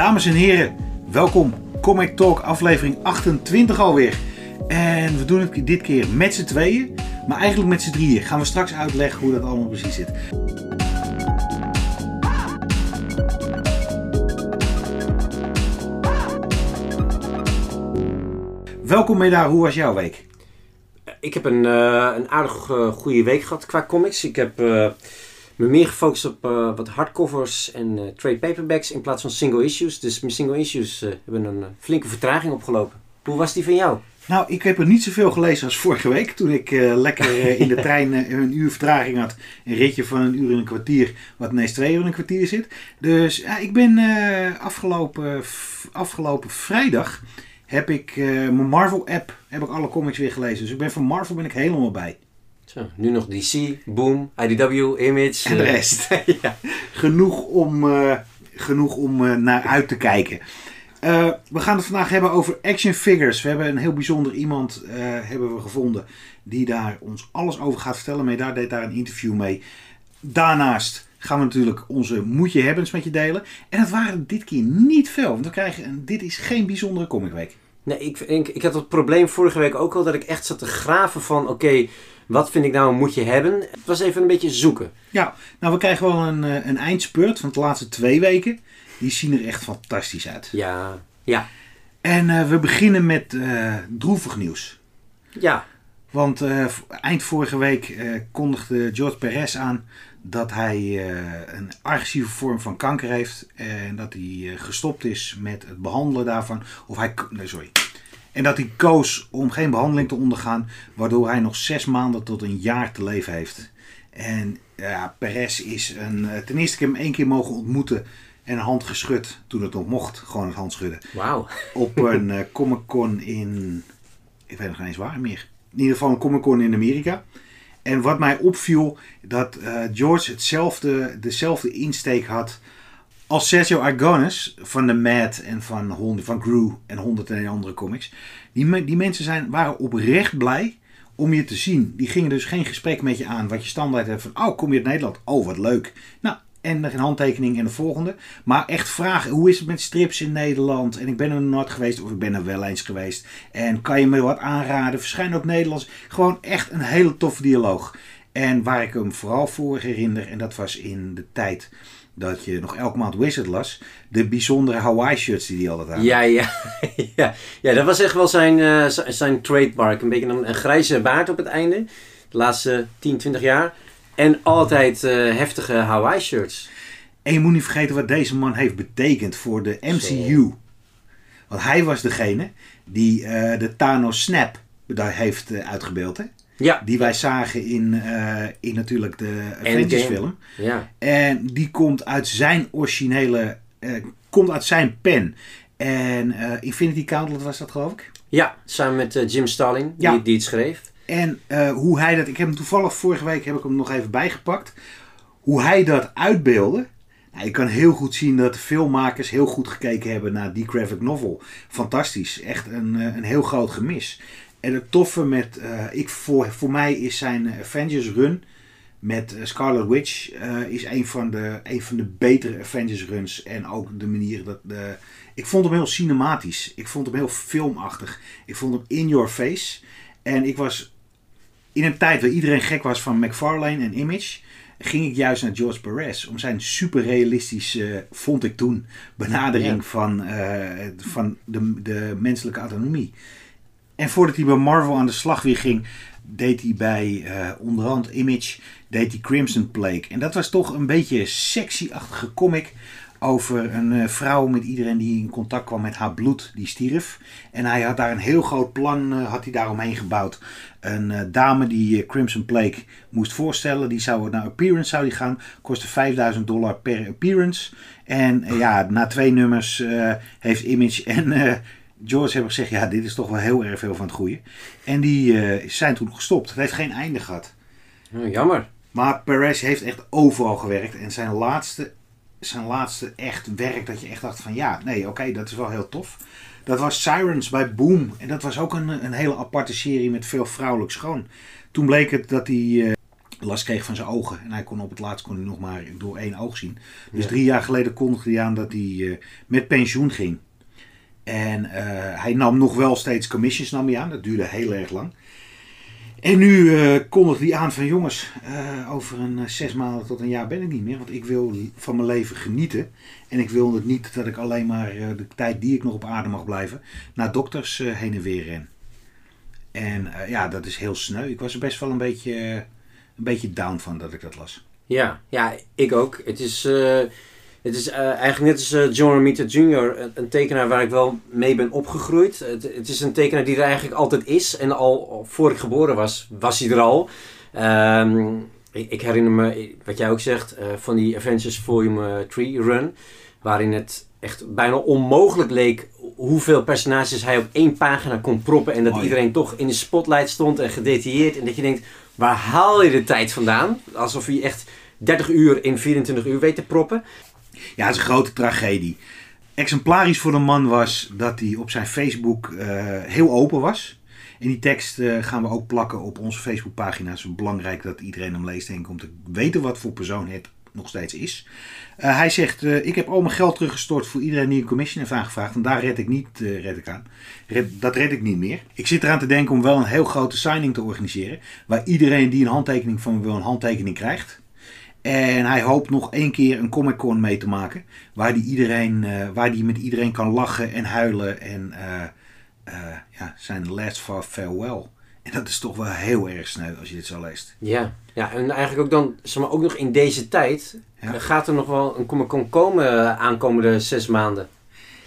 Dames en heren, welkom. Comic Talk aflevering 28 alweer. En we doen het dit keer met z'n tweeën, maar eigenlijk met z'n drieën. Gaan we straks uitleggen hoe dat allemaal precies zit. Welkom Meda, hoe was jouw week? Ik heb een, eh, een aardig eh, goede week gehad qua comics. Ik heb eh, me meer gefocust op eh, wat hardcovers en eh, trade paperbacks in plaats van single issues. Dus mijn single issues eh, hebben een flinke vertraging opgelopen. Hoe was die van jou? Nou, ik heb er niet zoveel gelezen als vorige week. Toen ik lekker in de trein een uur vertraging had. Een ritje van een uur en een kwartier, wat ineens twee uur en een kwartier zit. Dus ja, ik ben afgelopen, afgelopen vrijdag heb ik mijn Marvel app, heb ik alle comics weer gelezen. Dus ik ben van Marvel ben ik helemaal bij. Zo, nu nog DC, Boom, IDW, Image. En de eh, rest. ja. genoeg om, eh, genoeg om eh, naar uit te kijken. We gaan het vandaag hebben over action figures. We hebben een heel bijzonder iemand hebben we gevonden die daar ons alles over gaat vertellen. Mee daar deed daar een interview mee. Daarnaast gaan we natuurlijk onze moetje hebbens met je delen. En dat waren dit keer niet veel. Want we krijgen een, dit is geen bijzondere comicweek. Nee, ik, ik, ik had het probleem vorige week ook al dat ik echt zat te graven van oké, wat vind ik nou een moet je hebben? Het was even een beetje zoeken. Ja, nou we krijgen wel een, eh, een eindspurt van de laatste twee weken. Die zien er echt fantastisch uit. Ja, ja, En eh, we beginnen met eh, droevig nieuws. ja. Want eind vorige week kondigde George Perez aan dat hij een agressieve vorm van kanker heeft. En dat hij gestopt is met het behandelen daarvan. Of hij, nee, sorry. En dat hij koos om geen behandeling te ondergaan. Waardoor hij nog zes maanden tot een jaar te leven heeft. En ja, Perez is een. eh, ten eerste ik hem één keer mogen ontmoeten. En een hand geschud toen het nog mocht. Gewoon het hand schudden Wauw. op een eh, Comic Con in. Ik weet nog niet eens waar meer. In ieder geval een Comic Con in Amerika. En wat mij opviel, dat eh, George hetzelfde, dezelfde insteek had als Sergio Aragones van The Mad en van, hond- van Gru en honderd en andere comics. Die, die mensen zijn, waren oprecht blij om je te zien. Die gingen dus geen gesprek met je aan wat je standaard hebt van, oh kom je uit Nederland? Oh wat leuk. Nou, en een handtekening en de volgende. Maar echt vragen, hoe is het met strips in Nederland? En ik ben er nooit geweest of ik ben er wel eens geweest. En kan je me wat aanraden? Verschijn op Nederlands. Gewoon echt een hele toffe dialoog. En waar ik hem vooral voor herinner, en dat was in de tijd dat je nog elke maand Wizard las, de bijzondere Hawaii shirts die hij altijd aan. Ja, ja, ja. ja, dat was echt wel zijn, z- zijn trademark. Een beetje een, een grijze baard op het einde. De laatste 10, 20 jaar. En altijd eh, heftige Hawaii shirts. En je moet niet vergeten wat deze man heeft betekend voor de MCU. Want hij was degene die eh, de Thanos Snap daar heeft uitgebeeld. Hè? Ja, Die wij zagen in, eh, in natuurlijk de Avengers film. ja. En die komt uit zijn originele, eh, komt uit zijn pen. En eh, Infinity Gauntlet was dat geloof ik. ja samen met Jim Stalin, Ja. die, die het schreef. En hoe hij dat, ik heb hem toevallig vorige week heb ik hem nog even bijgepakt. Hoe hij dat uitbeelde. Nou, je kan heel goed zien dat filmmakers heel goed gekeken hebben naar die graphic novel. Fantastisch. Echt een, een heel groot gemis. En het toffe met, eh, ik, voor, voor mij is zijn Avengers run met eh, Scarlet Witch eh, is een van, de, een van de betere Avengers runs. En ook de manier dat de, ik vond hem heel cinematisch. Ik vond hem heel filmachtig. Ik vond hem in your face. En ik was in een tijd waar iedereen gek was van McFarlane en Image, ging ik juist naar George Perez om zijn super realistische, vond ik toen, benadering Ja. van, eh, van de, de menselijke autonomie. En voordat hij bij Marvel aan de slag weer ging, deed hij bij eh onder andere Image, deed hij Crimson Plague. En dat was toch een beetje sexy-achtige comic over een eh, vrouw met iedereen die in contact kwam met haar bloed, die stierf. En hij had daar een heel groot plan eh, had hij daaromheen gebouwd. Een dame die Crimson Plague moest voorstellen, die zou naar appearance zou die gaan, kostte 5000 dollar per appearance. En ja, na twee nummers heeft Image en George hebben gezegd, ja, dit is toch wel heel erg veel van het goede. En die eh, zijn toen gestopt. Het heeft geen einde gehad. Oh, jammer. Maar Perez heeft echt overal gewerkt. En zijn laatste, zijn laatste echt werk dat je echt dacht van ja, nee, oké, dat is wel heel tof. Dat was Sirens bij Boom. En dat was ook een, een hele aparte serie met veel vrouwelijk schoon. Toen bleek het dat hij eh, last kreeg van zijn ogen. En hij kon op het laatst kon hij nog maar door één oog zien. Dus Ja. drie jaar geleden kondigde hij aan dat hij eh, met pensioen ging. En eh, hij nam nog wel steeds commissions nam hij aan. Dat duurde heel erg lang. En nu eh kondigde hij aan van jongens, eh, over een zes maanden tot een jaar ben ik niet meer. Want ik wil van mijn leven genieten. En ik wil het niet dat ik alleen maar de tijd die ik nog op aarde mag blijven, naar dokters heen en weer ren. En ja, dat is heel sneu. Ik was er best wel een beetje, een beetje down van dat ik dat las. Ja, ja, ik ook. Het is, het is eh, eigenlijk net als eh, John Romita Jr., een, een tekenaar waar ik wel mee ben opgegroeid. Het, het is een tekenaar die er eigenlijk altijd is. En al voor ik geboren was, was hij er al. Ehm, ik, ik herinner me, wat jij ook zegt, eh, van die Avengers Volume 3 run. Waarin het echt bijna onmogelijk leek hoeveel personages hij op één pagina kon proppen. En dat iedereen toch in de spotlight stond en gedetailleerd. En dat je denkt, waar haal je de tijd vandaan? Alsof hij echt 30 uur in 24 uur weet te proppen. Ja, het is een grote tragedie. Exemplarisch voor de man was dat hij op zijn Facebook eh, heel open was. En die tekst eh, gaan we ook plakken op onze Facebookpagina. Het is belangrijk dat iedereen hem leest, denk ik, om te weten wat voor persoon het nog steeds is. Eh, hij zegt, ik heb al mijn geld teruggestort voor iedereen die een commission heeft aangevraagd. En daar red ik niet, red ik aan. Dat red ik niet meer. Ik zit eraan te denken om wel een heel grote signing te organiseren. Waar iedereen die een handtekening van wil, een handtekening krijgt. En hij hoopt nog één keer een Comic Con mee te maken. Waar hij iedereen, eh, waar die met iedereen kan lachen en huilen. En eh, eh, ja, zijn last for farewell. En dat is toch wel heel erg sneu als je dit zo leest. Ja, ja en eigenlijk ook dan, zeg maar, ook nog in deze tijd, Ja. gaat er nog wel een Comic Con komen aankomende zes maanden.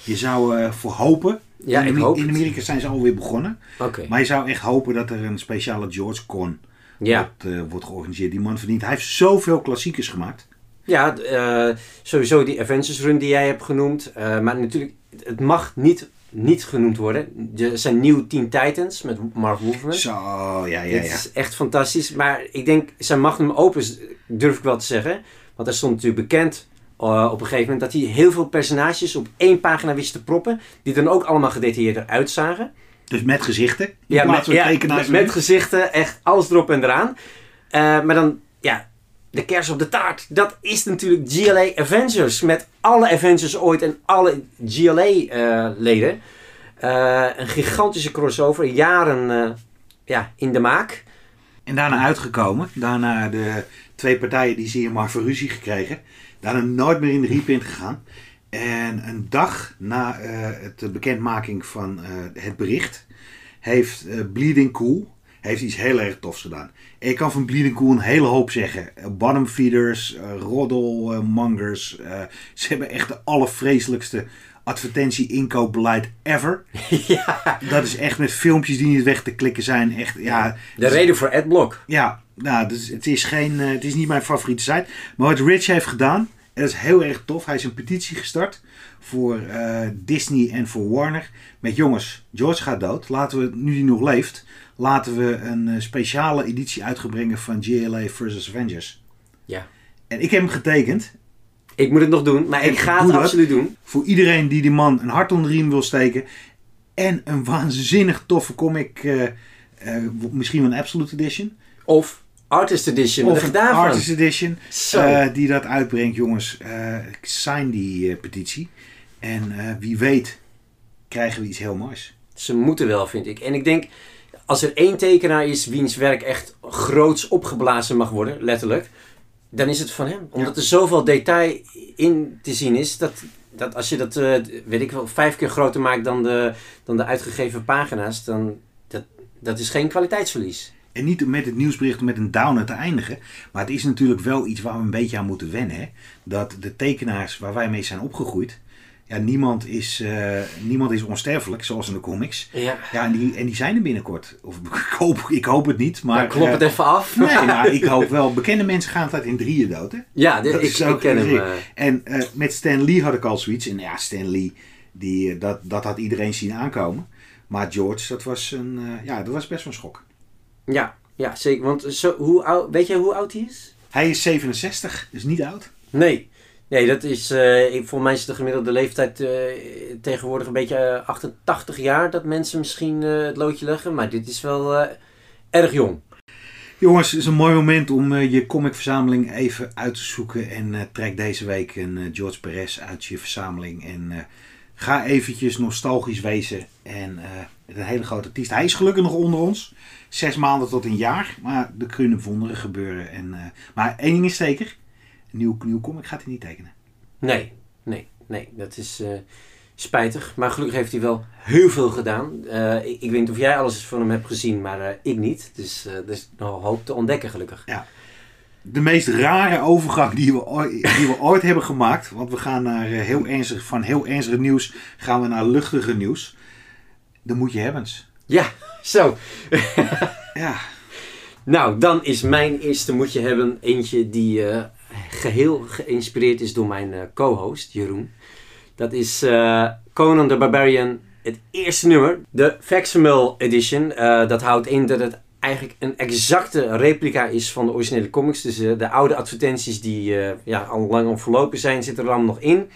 Je zou voor hopen. Ja, in, ik hoop in het. Amerika zijn ze alweer begonnen. Oké. Maar je zou echt hopen dat er een speciale George Con Ja, wordt, eh, wordt georganiseerd. Die man verdient. Hij heeft zoveel klassiekers gemaakt. ja eh, sowieso die Avengers run die jij hebt genoemd. eh, maar natuurlijk, het mag niet, niet genoemd worden. Er zijn nieuwe Teen Titans met Mark Wolfman. Zo, ja, ja, Het ja. is echt fantastisch. Maar ik denk, zijn magnum opus durf ik wel te zeggen. Want hij stond natuurlijk bekend op een gegeven moment dat hij heel veel personages op één pagina wist te proppen. Die dan ook allemaal gedetailleerder uitzagen. Dus met gezichten. Ja, met, ja, met, met gezichten, echt alles erop en eraan. Eh, maar dan, ja, de kers op de taart. Dat is natuurlijk GLA Avengers. Met alle Avengers ooit en alle GLA-leden. Eh, een gigantische crossover. Jaren eh, ja, in de maak. En daarna uitgekomen. Daarna de twee partijen die zeer maar voor ruzie gekregen. Daarna nooit meer in de reprint gegaan. En een dag na eh, het de bekendmaking van eh, het bericht heeft eh, Bleeding Cool heeft iets heel erg tofs gedaan. Ik kan van Bleeding Cool een hele hoop zeggen. Eh, bottom feeders, eh, roddelmongers. eh, ze hebben echt de allervreselijkste advertentie-inkoopbeleid ever. ja. Dat is echt met filmpjes die niet weg te klikken zijn. Echt, ja, De reden voor Adblock. ja, nou, dus het, is geen, eh, het is niet mijn favoriete site. Maar wat Rich heeft gedaan, en dat is heel erg tof. Hij is een petitie gestart voor eh, Disney en voor Warner. Met jongens, George gaat dood. Laten we, nu hij nog leeft, laten we een eh, speciale editie uitgebrengen van GLA vs. Avengers. Ja. En ik heb hem getekend. Ik moet het nog doen, maar ik Ik ga het absoluut doen. Voor iedereen die die man een hart onder de riem wil steken. En een waanzinnig toffe comic. eh, misschien wel een Absolute Edition. Of Artist Edition. Of daarvan? Artist Edition. Eh, die dat uitbrengt, jongens. eh sign die eh, petitie. En wie weet krijgen we iets heel moois. Ze moeten wel, vind ik. En ik denk, als er één tekenaar is wiens werk echt groots opgeblazen mag worden, letterlijk, dan is het van hem. Omdat er zoveel detail in te zien is, dat, dat als je dat, weet ik wel, vijf keer groter maakt dan de, dan de uitgegeven pagina's, dan dat, dat is geen kwaliteitsverlies. En niet met het nieuwsbericht met een downer te eindigen. Maar het is natuurlijk wel iets waar we een beetje aan moeten wennen. Hè? Dat de tekenaars waar wij mee zijn opgegroeid. Ja, niemand is, eh, niemand is onsterfelijk, zoals in de comics. Ja, Ja, en die, en die zijn er binnenkort. Of ik hoop, ik hoop het niet. Maar maar klop het eh, even af. Nee, nou, ik hoop wel. Bekende mensen gaan altijd in drieën dood. Hè? Ja, Dat ik, ik ken hem. eh. En met Stan Lee had ik al zoiets. En ja, Stan Lee, die, dat, dat had iedereen zien aankomen. Maar George, dat was, een, ja, dat was best wel een schok. Ja, ja, zeker. Want zo, hoe oud, weet je hoe oud hij is? Hij is 67, dus niet oud. Nee. Nee, dat is, eh, ik- voor mij is de gemiddelde leeftijd eh, tegenwoordig een beetje eh, 88 jaar dat mensen misschien eh, het loodje leggen. Maar dit is wel eh, erg jong. Jongens, het is een mooi moment om uh, je comicverzameling even uit te zoeken. En uh, trek deze week een uh, George Perez uit je verzameling. En ga eventjes nostalgisch wezen. En een hele grote artiest. Hij is gelukkig nog onder ons. Zes maanden tot een jaar. Maar er kunnen wonderen gebeuren. En, maar één ding is zeker. Een nieuw, nieuw comic gaat hij niet tekenen. Nee, nee, nee. Dat is spijtig. Maar gelukkig heeft hij wel heel veel gedaan. Uh, ik, ik, weet niet of jij alles van hem hebt gezien, maar ik niet. Dus er is nog hoop te ontdekken, gelukkig. Ja. De meest rare overgang die we, ooit, die we ooit hebben gemaakt. Want we gaan naar heel ernstig, van heel ernstig nieuws gaan we naar luchtige nieuws. Dan moet je hebbens. Ja, zo. ja. Nou, dan is mijn eerste moet je hebben eentje die geheel geïnspireerd is door mijn co-host Jeroen. Dat is uh, Conan the Barbarian, het eerste nummer. De Facsimile Edition. Dat houdt in dat het eigenlijk een exacte replica is van de originele comics. Dus de oude advertenties die ja, al lang al verlopen zijn, zitten er allemaal nog in.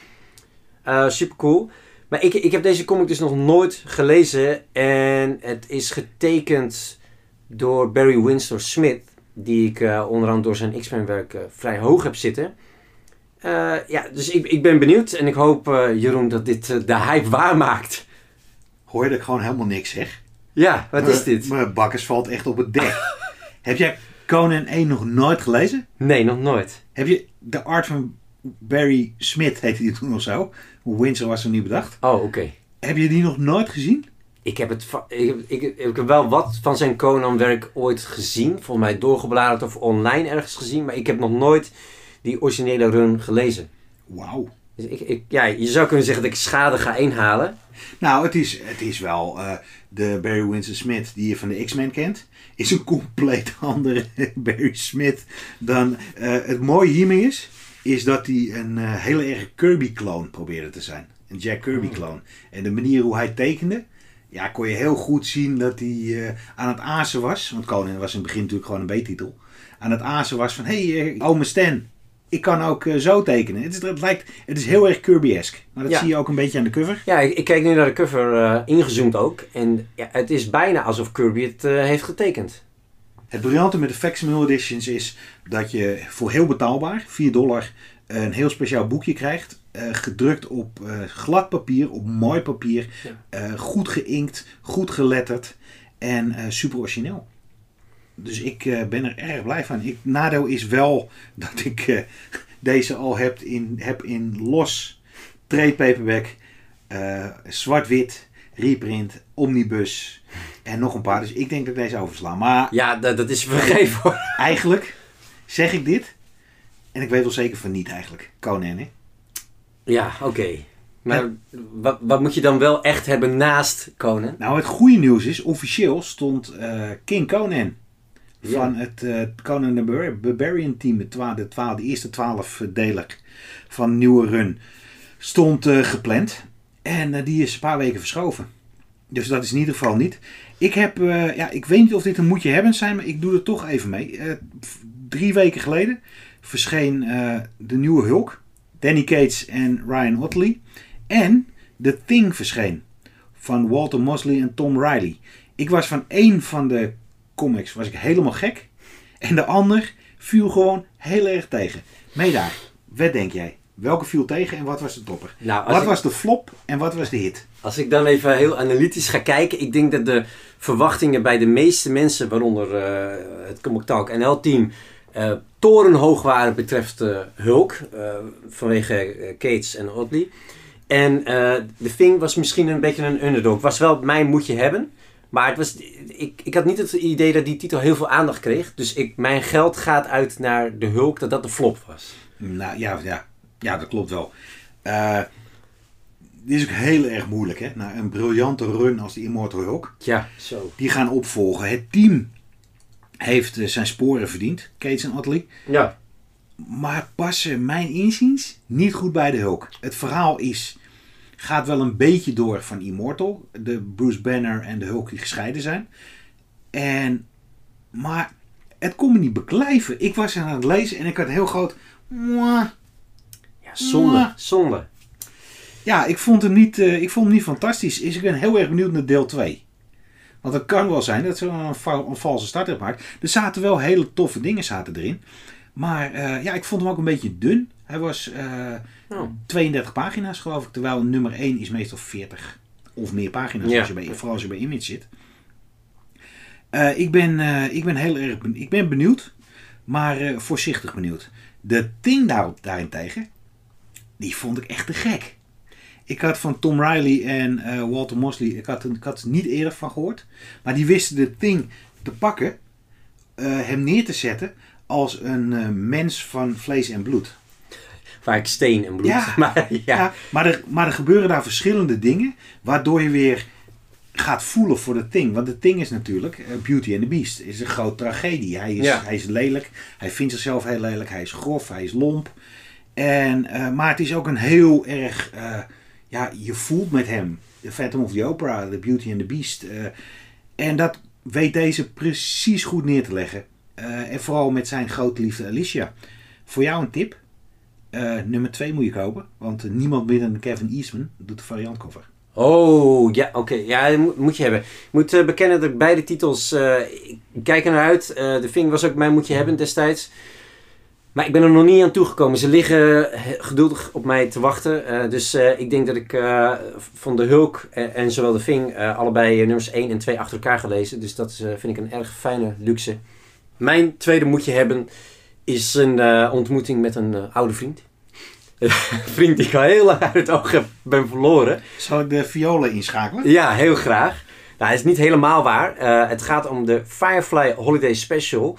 super cool. Maar ik, ik heb deze comic dus nog nooit gelezen. En het is getekend door Barry Windsor Smith. Die ik onder andere door zijn X-Men werk vrij hoog heb zitten. Uh, ja, dus ik, ik ben benieuwd en ik hoop, uh, Jeroen, dat dit uh, de hype waarmaakt. Hoor je dat ik gewoon helemaal niks zeg? Ja, wat is dit? Mijn bakkers valt echt op het dek. Heb jij Conan 1 nog nooit gelezen? Nee, nog nooit. Heb je de art van Barry Smith, heette die toen of zo? Windsor was er niet bedacht. Oh, oké. Heb je die nog nooit gezien? Ik heb, het, ik, ik, ik, heb wel wat van zijn Conan-werk ooit gezien. Volgens mij doorgebladerd of online ergens gezien. Maar ik heb nog nooit die originele run gelezen. Wauw. Dus ik, ik, ja, je zou kunnen zeggen dat ik schade ga inhalen. Nou, het is, het is wel uh, de Barry Winston Smith die je van de X-Men kent. Is een compleet andere Barry Smith dan. Uh, het mooie hiermee is, is dat hij een uh, hele erg Kirby-kloon probeerde te zijn. Een Jack Kirby-kloon. En de manier hoe hij tekende, ja, kon je heel goed zien dat hij aan het azen was. Want Conan was in het begin natuurlijk gewoon een B-titel. Aan het azen was van, hé, hey, ome Stan, ik kan ook uh, zo tekenen. Het is, het, lijkt, het is heel erg Kirby-esque. Maar dat zie je ook een beetje aan de cover. Ja, ik, ik kijk nu naar de cover uh, ingezoomd ook. En ja, het is bijna alsof Kirby het uh, heeft getekend. Het briljante met de Facsimile Editions is dat je voor heel betaalbaar, 4 dollar, een heel speciaal boekje krijgt. gedrukt op glad papier, op mooi papier. Ja. goed geïnkt, goed geletterd en super origineel. Dus ik ben er erg blij van. Ik, nadeel is wel dat ik deze al heb in, heb in los trade paperback, zwart-wit, reprint, omnibus en nog een paar. Dus ik denk dat ik deze oversla. Maar ja, dat, dat is vergeven hoor. Eigenlijk zeg ik dit. En ik weet wel zeker van niet eigenlijk. Conan, hè? Ja, oké. Maar wat, wat moet je dan wel echt hebben naast Conan? Nou, het goede nieuws is, officieel stond King Conan van het uh, Conan the Barbarian team, de, twa de, twa de eerste twaalf deler van nieuwe run, stond uh, gepland. En uh, die is een paar weken verschoven. Dus dat is in ieder geval niet. Ik heb, ja, ik weet niet of dit een moetje hebben zijn, maar ik doe er toch even mee. drie weken geleden verscheen de nieuwe Hulk, Danny Cates en Ryan Otley. En The Thing verscheen van Walter Mosley en Tom Riley. Ik was van één van de comics was ik helemaal gek. En de ander viel gewoon heel erg tegen. Meedaar, wat denk jij? Welke viel tegen en wat was de topper? Nou, wat was de flop en wat was de hit? Als ik dan even heel analytisch ga kijken. Ik denk dat de verwachtingen bij de meeste mensen, waaronder uh, het Comic Talk NL-team, uh, eh, torenhoog waren betreft uh, Hulk. vanwege Cates en Otley. En The Thing was misschien een beetje een underdog. Was wel mijn moetje hebben. Maar het was, ik, ik had niet het idee dat die titel heel veel aandacht kreeg. Dus ik, mijn geld gaat uit naar de Hulk, dat dat de flop was. Nou ja, ja, ja dat klopt wel. Uh, dit is ook heel erg moeilijk, hè? Na een briljante run als de Immortal Hulk. Ja, zo. Die gaan opvolgen. Het team heeft uh, zijn sporen verdiend, Cates en Otley. Ja. Maar passen mijn inziens niet goed bij de Hulk. Het verhaal is Gaat wel een beetje door van Immortal. De Bruce Banner en de Hulk die gescheiden zijn. En, maar het kon me niet beklijven. Ik was aan het lezen en ik had heel groot... zonde. Zonde. Ja, ik vond hem niet, uh, ik vond hem niet fantastisch. Ik ben heel erg benieuwd naar deel 2. Want het kan wel zijn dat ze een, een valse start hebben gemaakt. Er zaten wel hele toffe dingen zaten erin. Maar eh, ja, ik vond hem ook een beetje dun. Hij was eh, Oh. 32 pagina's geloof ik. Terwijl nummer 1 is meestal 40 of meer pagina's. Ja. Als je bij, vooral als je bij Image zit. Eh, ik, ben, eh, ik ben heel erg ben- ik ben benieuwd. Maar eh, voorzichtig benieuwd. De Thing daarop daarentegen. Die vond ik echt te gek. Ik had van Tom Riley en eh, Walter Mosley. Ik had, er- ik had er niet eerder van gehoord. Maar die wisten de Thing te pakken. eh, hem neer te zetten. Als een eh, mens van vlees en bloed. Vaak steen en bloed. Ja. Maar, ja. Ja, maar, er, maar er gebeuren daar verschillende dingen. Waardoor je weer gaat voelen voor de Thing. Want de Thing is natuurlijk Beauty and the Beast. is een grote tragedie. Hij is, Ja. hij is lelijk. Hij vindt zichzelf heel lelijk. Hij is grof. Hij is lomp. En, eh, maar het is ook een heel erg... eh, ja, je voelt met hem. The Phantom of the Opera. The Beauty and the Beast. eh, en dat weet deze precies goed neer te leggen. En vooral met zijn grote liefde Alicia. Voor jou een tip. Nummer 2 moet je kopen. Want niemand minder dan Kevin Eastman doet de variantcover. Oh, ja, oké. Ja, moet, je hebben. Ik moet bekennen dat ik beide titels... eh, ik kijk er naar uit. Eh, de Ving was ook mijn moet je hebben destijds. Maar ik ben er nog niet aan toegekomen. Ze liggen eh, geduldig op mij te wachten. Eh, dus eh, ik denk dat ik van de Hulk en, en zowel de Ving... allebei nummers 1 en 2 achter elkaar gelezen. Dus dat is, vind ik een erg fijne luxe. Mijn tweede moet je hebben is een ontmoeting met een oude vriend. Een vriend die ik al heel lang uit het oog heb, ben verloren. Zal ik de violen inschakelen? Ja, heel graag. Nou, het is niet helemaal waar. Het gaat om de Firefly Holiday Special.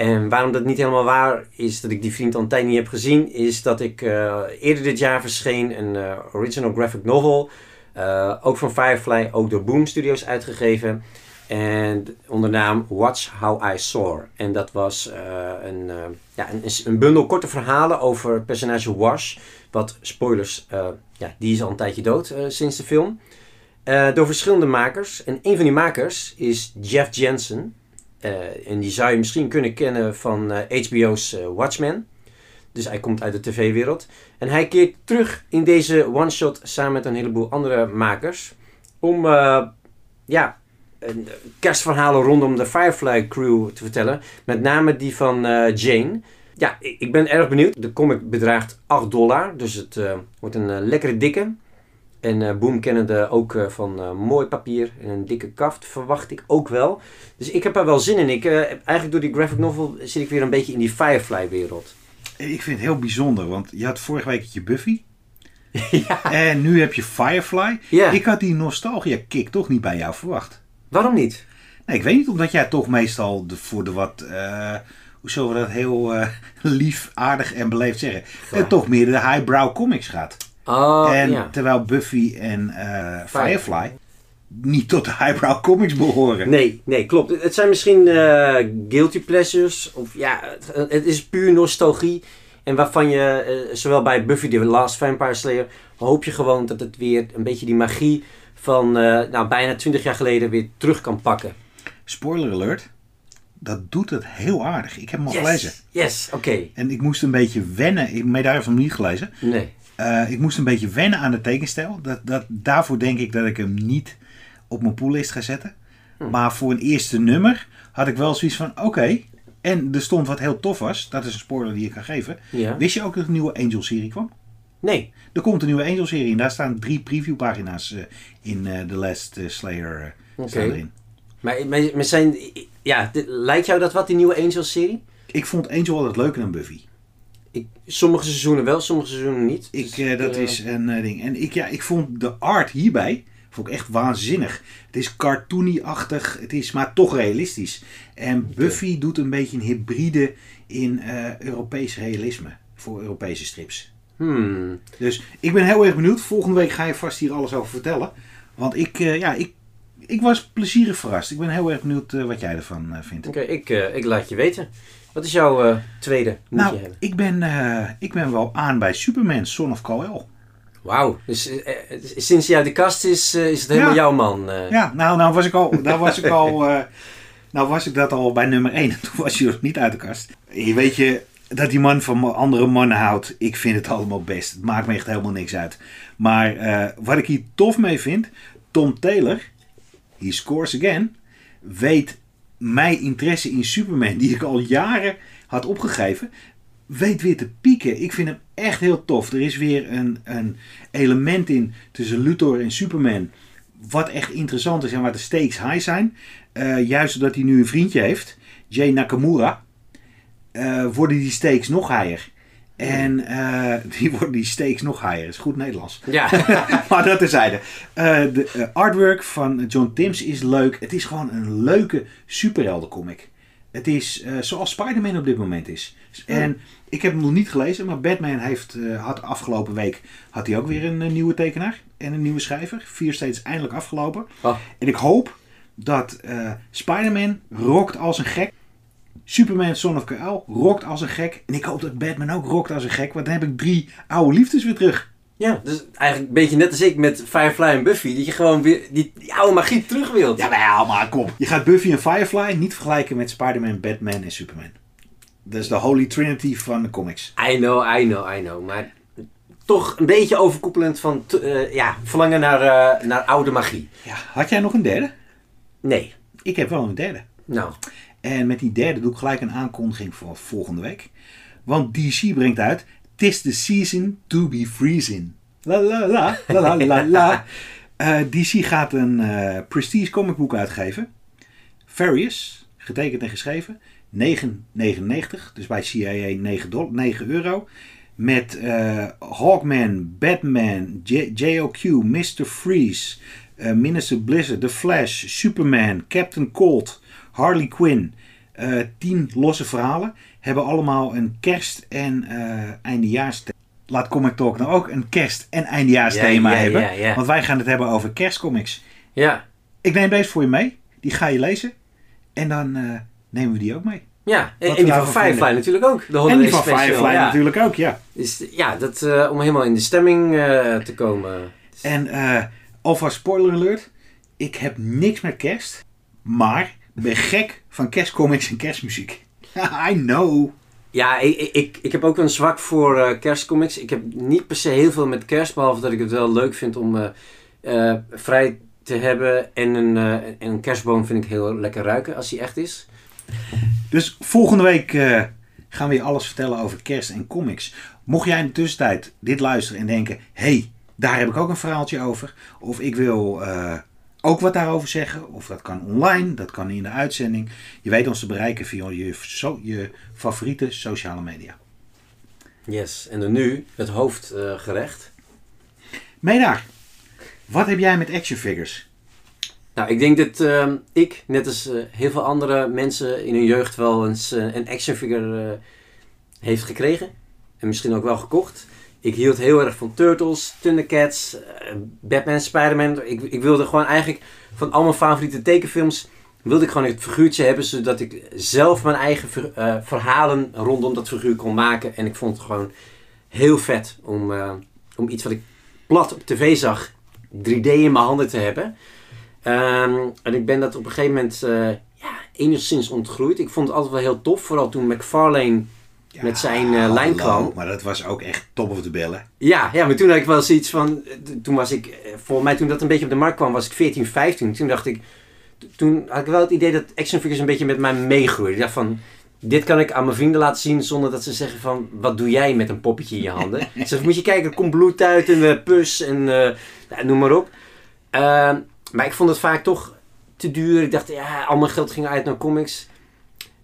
En waarom dat niet helemaal waar is dat ik die vriend al een tijd niet heb gezien, is dat ik eh, eerder dit jaar verscheen een eh, original graphic novel. eh, ook van Firefly, ook door Boom Studios uitgegeven. En onder naam Watch How I Soar. En dat was een, ja, een, een bundel korte verhalen over het personage Wash. Wat, spoilers, ja, die is al een tijdje dood sinds de film. Door verschillende makers. En een van die makers is Jeff Jensen. Eh, en die zou je misschien kunnen kennen van eh, HBO's eh, Watchmen. Dus hij komt uit de tv-wereld. En hij keert terug in deze one-shot samen met een heleboel andere makers. Om eh, ja, eh, kerstverhalen rondom de Firefly crew te vertellen. Met name die van eh, Jane. Ja, ik ben erg benieuwd. De comic bedraagt 8 dollar. Dus het eh, wordt een eh, lekkere dikke. En eh Boom kennende ook eh, van eh, mooi papier en een dikke kaft verwacht ik ook wel. Dus ik heb er wel zin in. Ik, eigenlijk door die graphic novel zit ik weer een beetje in die Firefly wereld. Ik vind het heel bijzonder. Want je had vorige week je Buffy. ja. En nu heb je Firefly. ja, Ik had die nostalgia kick toch niet bij jou verwacht. waarom niet? Nee, ik weet niet. Omdat jij toch meestal de, voor de wat... hoe zullen we dat heel lief, aardig en beleefd zeggen? Toch meer de highbrow comics gaat. Oh, en ja. terwijl Buffy en eh, Firefly niet tot de highbrow comics behoren. Nee, nee, klopt. Het zijn misschien eh, guilty pleasures. Of ja, het, het is puur nostalgie. En waarvan je, eh, zowel bij Buffy the Last Vampire Slayer, hoop je gewoon dat het weer een beetje die magie van nou, bijna 20 jaar geleden weer terug kan pakken. Spoiler alert. Dat doet het heel aardig. Ik heb hem al gelezen. Yes, oké. En ik moest een beetje wennen. Ik heb hem niet gelezen. Nee. Eh, ik moest een beetje wennen aan de tekenstijl. Dat, dat, daarvoor denk ik dat ik hem niet op mijn poollist ga zetten. Hm. Maar voor een eerste nummer had ik wel zoiets van: oké. En er stond wat heel tof was. Dat is een spoiler die ik kan geven. Ja. Wist je ook dat er een nieuwe Angel-serie kwam? Nee. Er komt een nieuwe Angel-serie en daar staan drie previewpagina's eh, in eh The Last Slayer. erin. Maar, maar, maar zijn, ja, dit- lijkt jou dat wat, die nieuwe Angels-serie? Ik vond Angel altijd leuker dan Buffy. Ik, sommige seizoenen wel, sommige seizoenen niet. Ik, Dus eh, dat eh, is een eh, ding. En ik, ja, ik vond de art hierbij vond ik echt waanzinnig. Het is cartoony-achtig, het is maar toch realistisch. En Buffy doet een beetje een hybride in Europees realisme voor Europese strips. Hmm. Dus ik ben heel erg benieuwd. Volgende week ga je vast hier alles over vertellen. Want ik, ja, ik, ik was plezierig verrast. Ik ben heel erg benieuwd wat jij ervan vindt. Oké, ik, ik laat je weten. Wat is jouw eh, tweede moet nou, ik ben, eh, ik ben wel aan bij Superman, Son of Kal-El. Wauw, dus eh, eh, sinds hij uit de kast is, is het helemaal Ja. jouw man. Ja, nou, nou was ik al, nou was ik al, nou was ik dat al bij nummer 1. Toen was je nog niet uit de kast. Je weet je, dat die man van andere mannen houdt, ik vind het allemaal best. Het maakt me echt helemaal niks uit. Maar wat ik hier tof mee vind, Tom Taylor, he scores again. weet mijn interesse in Superman, die ik al jaren had opgegeven, weet weer te pieken. Ik vind hem echt heel tof. Er is weer een, een element in tussen Luthor en Superman. Wat echt interessant is en waar de stakes high zijn. Uh, juist omdat hij nu een vriendje heeft, Jay Nakamura, uh, worden die stakes nog higher. En uh, die worden die stakes nog higher. is goed Nederlands. Ja. maar dat terzijde. Uh, de artwork van John Timms is leuk. Het is gewoon een leuke superheldencomic. Het is zoals Spider-Man op dit moment is. En ik heb hem nog niet gelezen, maar Batman heeft, had afgelopen week had hij ook weer een nieuwe tekenaar en een nieuwe schrijver. Vier steeds eindelijk afgelopen. Oh. En ik hoop dat Spider-Man rokt als een gek. Superman Son of Kal rokt als een gek. En ik hoop dat Batman ook rokt als een gek. Want dan heb ik drie oude liefdes weer terug. Ja, dus eigenlijk een beetje net als ik met Firefly en Buffy. Dat je gewoon weer die, die oude magie terug wilt. Ja, maar kom. Je gaat Buffy en Firefly niet vergelijken met Spider-Man, Batman en Superman. Dat is de holy trinity van de comics. I know, I know, I know. Maar toch een beetje overkoepelend van uh, ja, verlangen naar, uh, naar oude magie. Ja, had jij nog een derde? Nee. Ik heb wel een derde. Nou. En met die derde doe ik gelijk een aankondiging voor volgende week. Want DC brengt uit Tis the season to be freezing. La la la, la la la la. Uh, DC gaat een uh, prestige comicboek uitgeven. Farius, getekend en geschreven. 9,99. Dus bij CIA 9, 9 euro. Met uh, Hawkman, Batman, J JOQ, Mr. Freeze, Minister Blizzard, The Flash, Superman, Captain Cold, Harley Quinn. Uh, tien losse verhalen. Hebben allemaal een kerst- en uh, eindejaarsthema. Laat Comic Talk nou ook een kerst- en eindejaarsthema Ja, ja, hebben. ja. Want wij gaan het hebben over kerstcomics. Ja. Ik neem deze voor je mee. Die ga je lezen. En dan uh, nemen we die ook mee. Ja, en, en die van Firefly natuurlijk ook. De en die van Firefly natuurlijk ook, ja. Dus, ja, dat, eh, om helemaal in de stemming eh, te komen. En eh alvast spoiler alert. Ik heb niks met kerst. Maar ik ben gek van kerstcomics en kerstmuziek. I know. Ja, ik, ik- ik, heb ook een zwak voor eh, kerstcomics. Ik heb niet per se heel veel met kerst, behalve dat ik het wel leuk vind om eh, eh, vrij te hebben. En een, en een kerstboom vind ik heel lekker ruiken als die echt is. Dus volgende week gaan we je alles vertellen over kerst en comics. Mocht jij in de tussentijd dit luisteren en denken... hey, daar heb ik ook een verhaaltje over. Of ik wil ook wat daarover zeggen. Of dat kan online, dat kan in de uitzending. Je weet ons te bereiken via je, so- je favoriete sociale media. Yes, en dan nu het hoofdgerecht. Meedaar, wat heb jij met action figures? Nou, ik denk dat ehm, ik, net als eh, heel veel andere mensen in hun jeugd, wel eens eh, een actionfigure eh, heeft gekregen. En misschien ook wel gekocht. Ik hield heel erg van Turtles, Thundercats, eh, Batman, Spider-Man. Ik, ik wilde gewoon eigenlijk van al mijn favoriete tekenfilms... wilde ik gewoon het figuurtje hebben... zodat ik zelf mijn eigen eh, verhalen rondom dat figuur kon maken. En ik vond het gewoon heel vet om, eh, om iets wat ik plat op tv zag... 3D in mijn handen te hebben... Ehm, en ik ben dat op een gegeven moment ja, enigszins ontgroeid. Ik vond het altijd wel heel tof. Vooral toen McFarlane... Met zijn, eh, hallo, lijnkwam. Maar dat was ook echt top of the billen. Ja, ja, maar toen had ik wel zoiets van... eh, Toen was ik... eh, Volgens mij toen dat een beetje op de markt kwam was ik 14, 15. Toen dacht ik... Toen had ik wel het idee dat action figures een beetje met mij meegroeiden. Ik dacht van... Dit kan ik aan mijn vrienden laten zien zonder dat ze zeggen van... Wat doe jij met een poppetje in je handen? Ze zeggen, moet je kijken, er komt bloed uit en eh, pus en eh, noem maar op. Ehm, maar ik vond het vaak toch te duur. Ik dacht, ja, al mijn geld ging uit naar comics.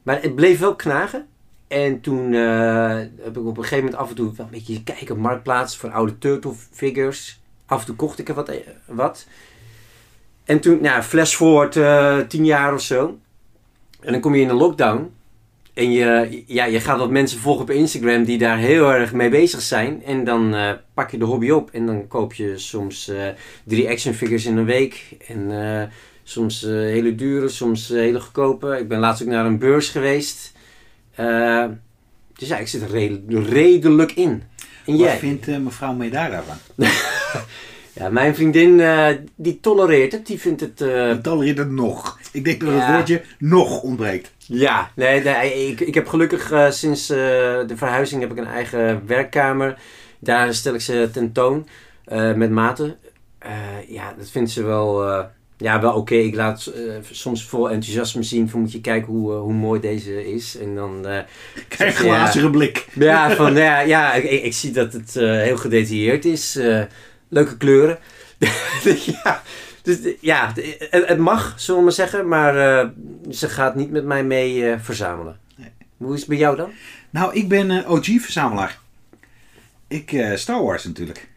Maar het bleef wel knagen. En toen eh, heb ik op een gegeven moment af en toe wel een beetje kijken op Marktplaats voor oude turtle figures. Af en toe kocht ik er wat. eh, wat. En toen, nou, flash forward eh, tien jaar of zo. En dan kom je in een lockdown. En je, ja, je gaat wat mensen volgen op Instagram die daar heel erg mee bezig zijn. En dan pak je de hobby op. En dan koop je soms drie action figures in een week. En soms hele dure, soms hele goedkope. Ik ben laatst ook naar een beurs geweest. Eh, dus ja, ik zit er redel- redelijk in. En Wat jij? vindt eh, mevrouw Meedaar daarvan? Ja, mijn vriendin, eh, die tolereert het. Die vindt het... eh, Ik tolereer het nog. Ik denk dat het Ja. woordje nog ontbreekt. Ja, nee, nee ik, ik heb gelukkig sinds de verhuizing heb ik een eigen werkkamer. Daar stel ik ze tentoon met maten. Ja, dat vindt ze wel, Ja, wel oké. Ik laat eh, soms vol enthousiasme zien van moet je kijken hoe, eh, hoe mooi deze is. En dan... eh, Krijg een Ja. glazige blik. ja, van, ja, ja ik, ik zie dat het heel gedetailleerd is. leuke kleuren. ja, dus, ja het, het mag, zullen we maar zeggen. Maar ze gaat niet met mij mee verzamelen. Nee. Hoe is het bij jou dan? Nou, ik ben OG-verzamelaar. Ik, Star Wars natuurlijk.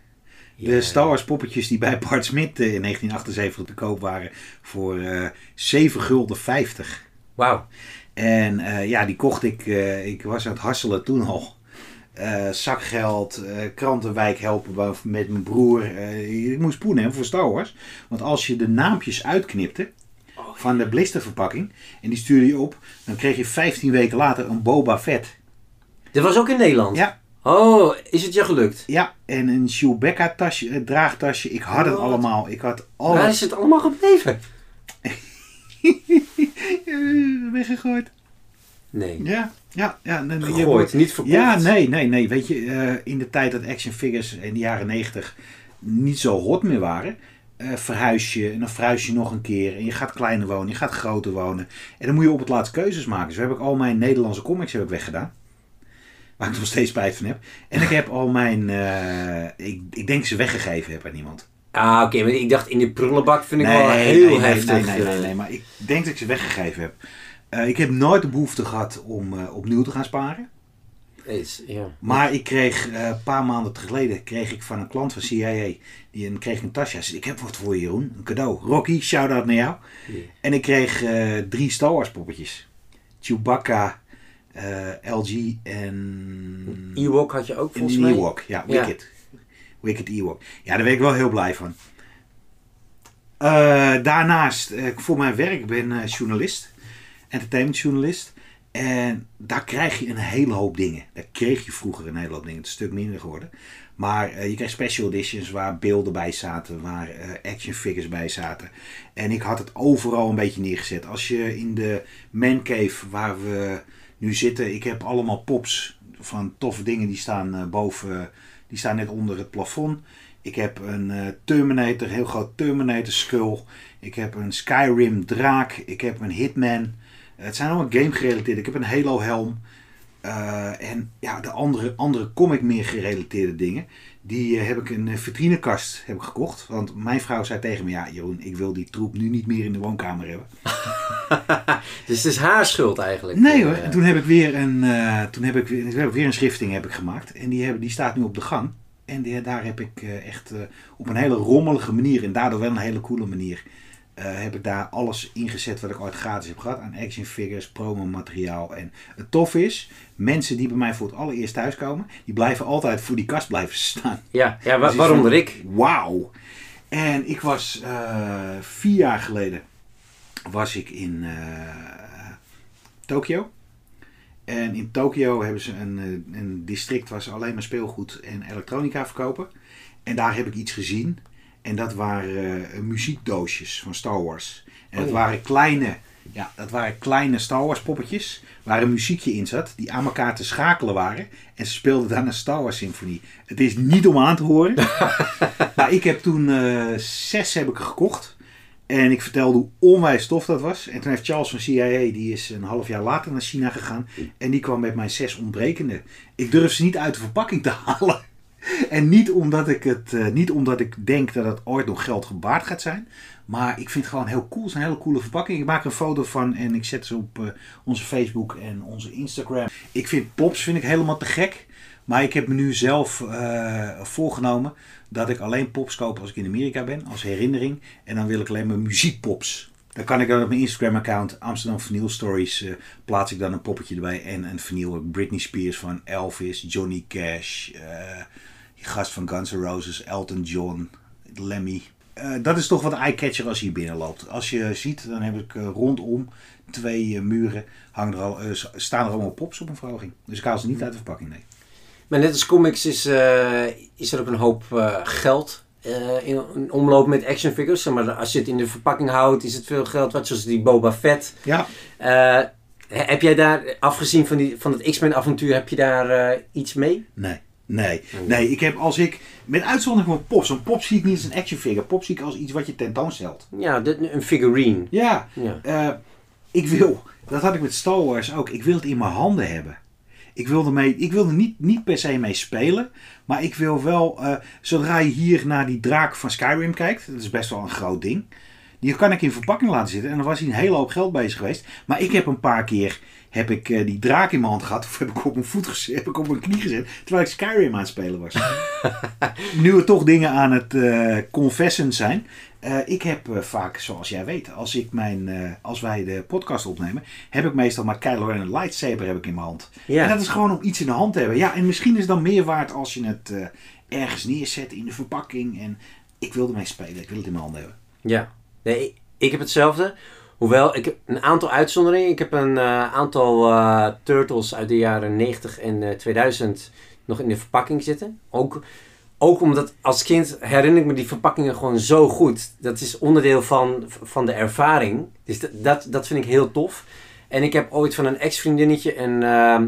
De. Star Wars poppetjes die bij Bart Smit eh, in 1978 te koop waren voor eh 7 gulden 50. Wauw. En eh, ja, die kocht ik. ik was aan het hasselen toen al. Zakgeld, krantenwijk helpen met mijn broer. Ik moest poen hebben voor Star Wars. Want als je de naampjes uitknipte van de blisterverpakking en die stuurde je op, dan kreeg je 15 weken later een Boba Fett. Dit was ook in Nederland? Ja, Oh, is het je gelukt? ja en een Chewbacca tasje, draagtasje. Ik had het allemaal. Ik had Waar alles is het allemaal gebleven? Weggegooid. Nee. Ja, ja, ja. nee, je Gegooid, niet verkocht. Ja, nee, nee, nee. Weet je, eh, in de tijd dat action figures in de jaren 90 niet zo hot meer waren, eh, verhuis je en dan verhuis je nog een keer. En je gaat kleiner wonen, je gaat groter wonen. En dan moet je op het laatst keuzes maken. Zo heb ik al mijn Nederlandse comics heb ik weggedaan. Waar ik nog steeds spijt van heb. En ik heb al mijn, eh, ik, ik denk ze weggegeven heb aan iemand. Ah, oké. maar ik dacht in die prullenbak vind ik wel nee, heel nee, heftig. Nee, nee, nee, eh. nee, maar ik denk dat ik ze weggegeven heb. Eh, ik heb nooit de behoefte gehad om opnieuw te gaan sparen. Is- ja. Maar ik kreeg een paar maanden geleden kreeg ik van een klant van CIA die een, kreeg een tasje. Hij zei, ik heb wat voor je Jeroen, een cadeau. Rocky, shout-out naar jou. En ik kreeg drie Star Wars poppetjes. Chewbacca, LG en... Ewok had je ook en volgens mij. Ewok. Ja, Ja. Wicked. Wicked Ewok. Ja, daar ben ik wel heel blij van. Eh, daarnaast, eh, voor mijn werk, ben eh, journalist. Entertainmentjournalist. En daar krijg je een hele hoop dingen. Daar kreeg je vroeger een hele hoop dingen. Het is een stuk minder geworden. Maar eh, je krijgt special editions waar beelden bij zaten. Waar eh, action figures bij zaten. En ik had het overal een beetje neergezet. Als je in de man cave waar we nu zitten. Ik heb allemaal pops van toffe dingen die staan eh, boven. Die staan net onder het plafond. Ik heb een eh, Terminator, heel groot Terminator skull. Ik heb een Skyrim draak. Ik heb een Hitman. Het zijn allemaal game gerelateerd. Ik heb een Halo helm. Eh, en ja, de andere, andere comic meer gerelateerde dingen. Die eh, heb ik een vitrinekast heb ik gekocht. Want mijn vrouw zei tegen me, ja Jeroen, ik wil die troep nu niet meer in de woonkamer hebben. Dus het is haar schuld eigenlijk. Nee hoor. Eh, En toen heb ik weer een, eh, toen heb ik weer, toen heb ik weer een schrifting heb ik gemaakt. En die, die staat nu op de gang. En die, daar heb ik eh, echt eh, op een hele rommelige manier, en daardoor wel een hele coole manier, eh, heb ik daar alles ingezet wat ik ooit gratis heb gehad. Aan action figures, promo materiaal. En het tof is, mensen die bij mij voor het allereerst thuiskomen, die blijven altijd voor die kast blijven staan. Ja, ja wa- Dus waaronder van, ik. Wauw. En ik was eh, vier jaar geleden was ik in eh, Tokio. En in Tokio hebben ze een, eh, een district waar ze alleen maar speelgoed en elektronica verkopen. En daar heb ik iets gezien. En dat waren eh, muziekdoosjes van Star Wars. En dat Oh ja. waren kleine, ja, dat waren kleine Star Wars poppetjes. Waar een muziekje in zat. Die aan elkaar te schakelen waren. En ze speelden dan een Star Wars symfonie. Het is niet om aan te horen. maar ik heb toen eh, zes heb ik gekocht. En ik vertelde hoe onwijs tof dat was. En toen heeft Charles van CIA, die is een half jaar later naar China gegaan. En die kwam met mijn zes ontbrekende. Ik durf ze niet uit de verpakking te halen. En niet omdat ik het, eh, niet omdat ik denk dat het ooit nog geld gebaard gaat zijn. Maar ik vind het gewoon heel cool. Het is een hele coole verpakking. Ik maak een foto van en ik zet ze op eh, onze Facebook en onze Instagram. Ik vind pops vind ik helemaal te gek. Maar ik heb me nu zelf eh, voorgenomen dat ik alleen pops koop als ik in Amerika ben. Als herinnering. En dan wil ik alleen maar muziekpops. Dan kan ik dan op mijn Instagram account Amsterdam Vinyl Stories eh, plaats ik dan een poppetje erbij. En een vinyl Britney Spears van Elvis, Johnny Cash. Die gast van Guns N' Roses, Elton John, Lemmy. Eh, dat is toch wat eye-catcher als je hier binnenloopt. Als je ziet, dan heb ik eh, rondom twee eh, muren hangen er al, staan er allemaal pops op een verhoging. Dus ik haal ze niet uit de verpakking, nee. Maar net als comics is, is er ook een hoop geld in, in omloop met action figures. Maar als je het in de verpakking houdt, is het veel geld. Wat zoals die Boba Fett. Ja, heb jij daar, afgezien van, die, van het X-Men avontuur, heb je daar iets mee? nee. Nee, nee, ik heb als ik, met uitzondering van Pop, zo'n Pop zie ik niet als een action figure. Pop zie ik als iets wat je tentoonstelt. Ja, de- een figurine. Ja, Ja. eh, ik wil, dat had ik met Star Wars ook, ik wil het in mijn handen hebben. Ik wil er, mee, ik wil er niet, niet per se mee spelen, maar ik wil wel, eh, zodra je hier naar die draak van Skyrim kijkt, dat is best wel een groot ding, die kan ik in verpakking laten zitten en dan was hij een hele hoop geld bezig geweest. Maar ik heb een paar keer, heb ik eh, die draak in mijn hand gehad, of heb ik op mijn voet gezet, heb ik op mijn knie gezet, terwijl ik Skyrim aan het spelen was. nu er toch dingen aan het eh confessen zijn, eh, ik heb vaak, zoals jij weet, als, ik mijn, als wij de podcast opnemen, heb ik meestal maar Kylo Ren een lightsaber heb ik in mijn hand. Ja. En dat is gewoon om iets in de hand te hebben. Ja, en misschien is het dan meer waard als je het ergens neerzet in de verpakking. En ik wil ermee spelen, ik wil het in mijn handen hebben. Ja, nee, ik heb hetzelfde. Hoewel, ik heb een aantal uitzonderingen. Ik heb een eh, aantal eh, Turtles uit de jaren 90 en eh, 2000 nog in de verpakking zitten. Ook, ook omdat als kind herinner ik me die verpakkingen gewoon zo goed. Dat is onderdeel van, van de ervaring. Dus dat, dat, vind ik heel tof. En ik heb ooit van een ex-vriendinnetje een, ehm,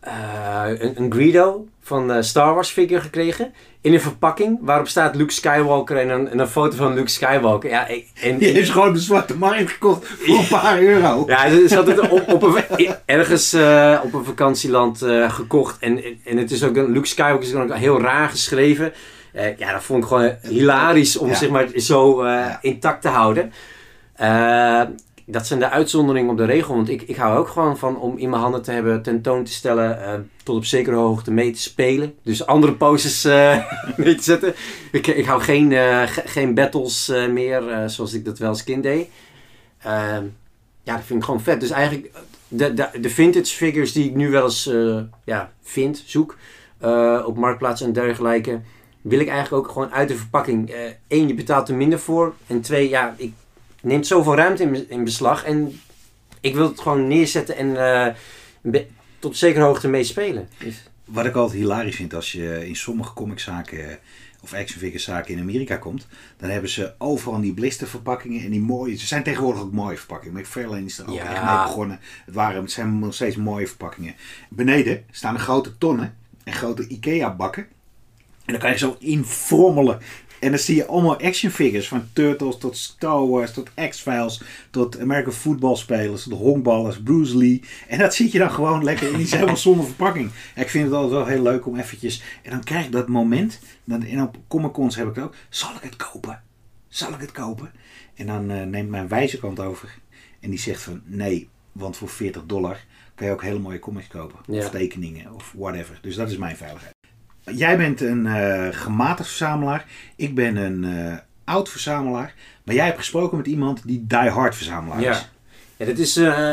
eh, een, een van de Star Wars figure gekregen. In een verpakking waarop staat Luke Skywalker en een, en een foto van Luke Skywalker. Ja, en, Je heeft gewoon de zwarte markt gekocht voor een paar euro. ja, ze had het op, op een, ergens eh, op een vakantieland eh, gekocht. En, en het is ook een, Luke Skywalker is ook heel raar geschreven. Eh, ja, dat vond ik gewoon hilarisch om Ja. zeg maar zo eh, Ja. intact te houden. Dat zijn de uitzonderingen op de regel. Want ik, ik hou ook gewoon van om in mijn handen te hebben, tentoon te stellen, eh, tot op zekere hoogte mee te spelen. Dus andere poses eh, mee te zetten. Ik, ik hou geen, eh, ge- geen battles meer, zoals ik dat wel als kind deed. Ehm, ja, dat vind ik gewoon vet. Dus eigenlijk de, de, de vintage figures die ik nu wel eens ja, vind, zoek op Marktplaats en dergelijke, wil ik eigenlijk ook gewoon uit de verpakking. Eén, je betaalt er minder voor. En twee, ja, ik neemt zoveel ruimte in, be- in beslag. En ik wil het gewoon neerzetten en be- tot zekere hoogte mee spelen. Dus, Wat ik altijd hilarisch vind als je in sommige comiczaken eh, of action figure zaken in Amerika komt, dan hebben ze overal die blisterverpakkingen en die mooie. Ze zijn tegenwoordig ook mooie verpakkingen. McFarlane is er ook Ja. echt mee begonnen. Het, waren, het zijn nog steeds mooie verpakkingen. Beneden staan grote tonnen en grote Ikea bakken. En dan kan je zo in frommelen. En dan zie je allemaal action figures. Van Turtles tot Star Wars, tot X-Files, tot American footballspelers, tot honkballers, Bruce Lee. En dat zit je dan gewoon lekker in. Die helemaal zonder verpakking. En ik vind het altijd wel heel leuk om eventjes... En dan krijg ik dat moment. Dan, en op Comic Cons heb ik het ook. Zal ik het kopen? Zal ik het kopen? En dan eh, neemt mijn wijze kant over. En die zegt van nee, want voor 40 dollar kan je ook hele mooie comics kopen. Ja. Of tekeningen of whatever. Dus dat is mijn veiligheid. Jij bent een eh, gematigd verzamelaar. Ik ben een eh, oud verzamelaar. Maar jij hebt gesproken met iemand die die hard verzamelaar Ja. is. Ja, dit is eh,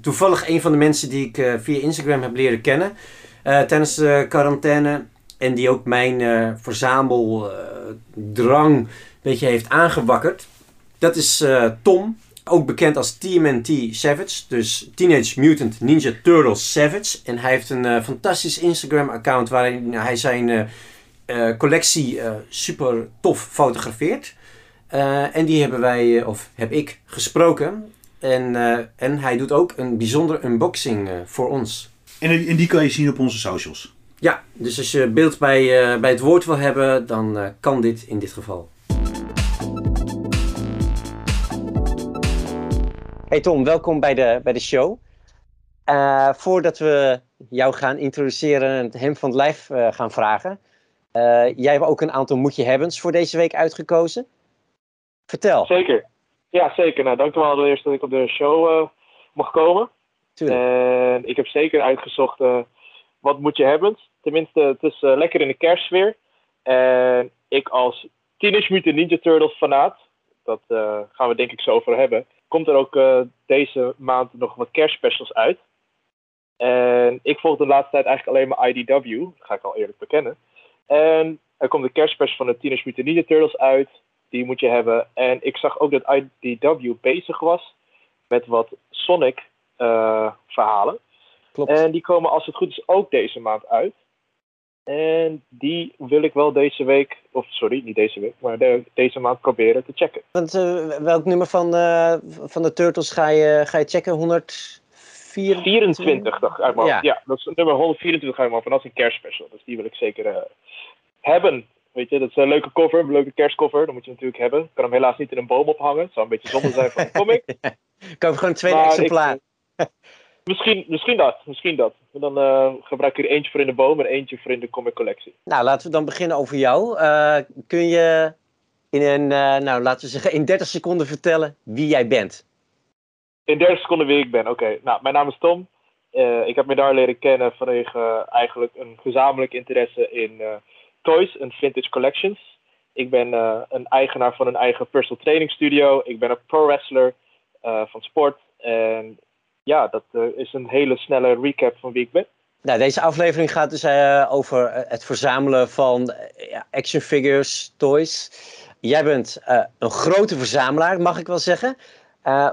toevallig een van de mensen die ik via Instagram heb leren kennen tijdens de quarantaine. En die ook mijn verzameldrang een beetje heeft aangewakkerd. Dat is Tom, ook bekend als TMNT Savage. Dus Teenage Mutant Ninja Turtles Savage. En hij heeft een eh, fantastisch Instagram account waarin hij zijn eh, eh, collectie super tof fotografeert. En die hebben wij, of heb ik, gesproken. En, en hij doet ook een bijzondere unboxing voor ons. En, en die kan je zien op onze socials. Ja, dus als je beeld bij, bij het woord wil hebben, dan kan dit in dit geval. Hey Tom, welkom bij de, bij de show. Eh, voordat we jou gaan introduceren en het hem van het lijf eh, gaan vragen. eh, jij hebt ook een aantal moet-je hebbens voor deze week uitgekozen. Vertel. Zeker. Ja, zeker. Nou, dank u wel allereerst dat ik op de show mocht komen. Tuurlijk. En ik heb zeker uitgezocht wat moet je hebben. Tenminste, het is lekker in de kerstsfeer. En ik als Teenage Mutant Ninja Turtles fanaat, dat gaan we denk ik zo over hebben, komt er ook eh, deze maand nog wat kerstspecials uit. En ik volg de laatste tijd eigenlijk alleen maar IDW, dat ga ik al eerlijk bekennen. En er komt de kerstspecial van de Teenage Mutant Ninja Turtles uit. Die moet je hebben. En ik zag ook dat IDW bezig was met wat Sonic eh, verhalen. Klopt. En die komen als het goed is ook deze maand uit. En die wil ik wel deze week, of sorry, niet deze week, maar de- deze maand proberen te checken. Want eh, welk nummer van, eh, van de Turtles ga je, ga je checken? 124, dacht ik uit Ja. Ja. dat is nummer 124 uit mijn. En dat is een kerstspecial. Dus die wil ik zeker eh, hebben. Weet je, dat is een leuke cover, een leuke kerstcover. Dat moet je natuurlijk hebben. Ik kan hem helaas niet in een boom ophangen. Het zou een beetje zonde zijn van een comic. Koop gewoon een tweede Maar ik- exemplaar. Misschien, misschien dat, misschien dat. En dan eh, gebruik ik er eentje voor in de boom en eentje voor in de comic collectie. Nou, laten we dan beginnen over jou. Eh, kun je in een, eh, nou, laten we zeggen, in 30 seconden vertellen wie jij bent? In 30 seconden wie ik ben. Oké, nou, mijn naam is Tom. Ik heb me daar leren kennen vanwege eigenlijk een gezamenlijk interesse in toys en vintage collections. Ik ben een eigenaar van een eigen personal training studio. Ik ben een pro wrestler van sport. En ja, dat eh, is een hele snelle recap van wie ik ben. Nou, deze aflevering gaat dus eh, over eh, het verzamelen van action figures, toys. Jij bent een grote verzamelaar, mag ik wel zeggen.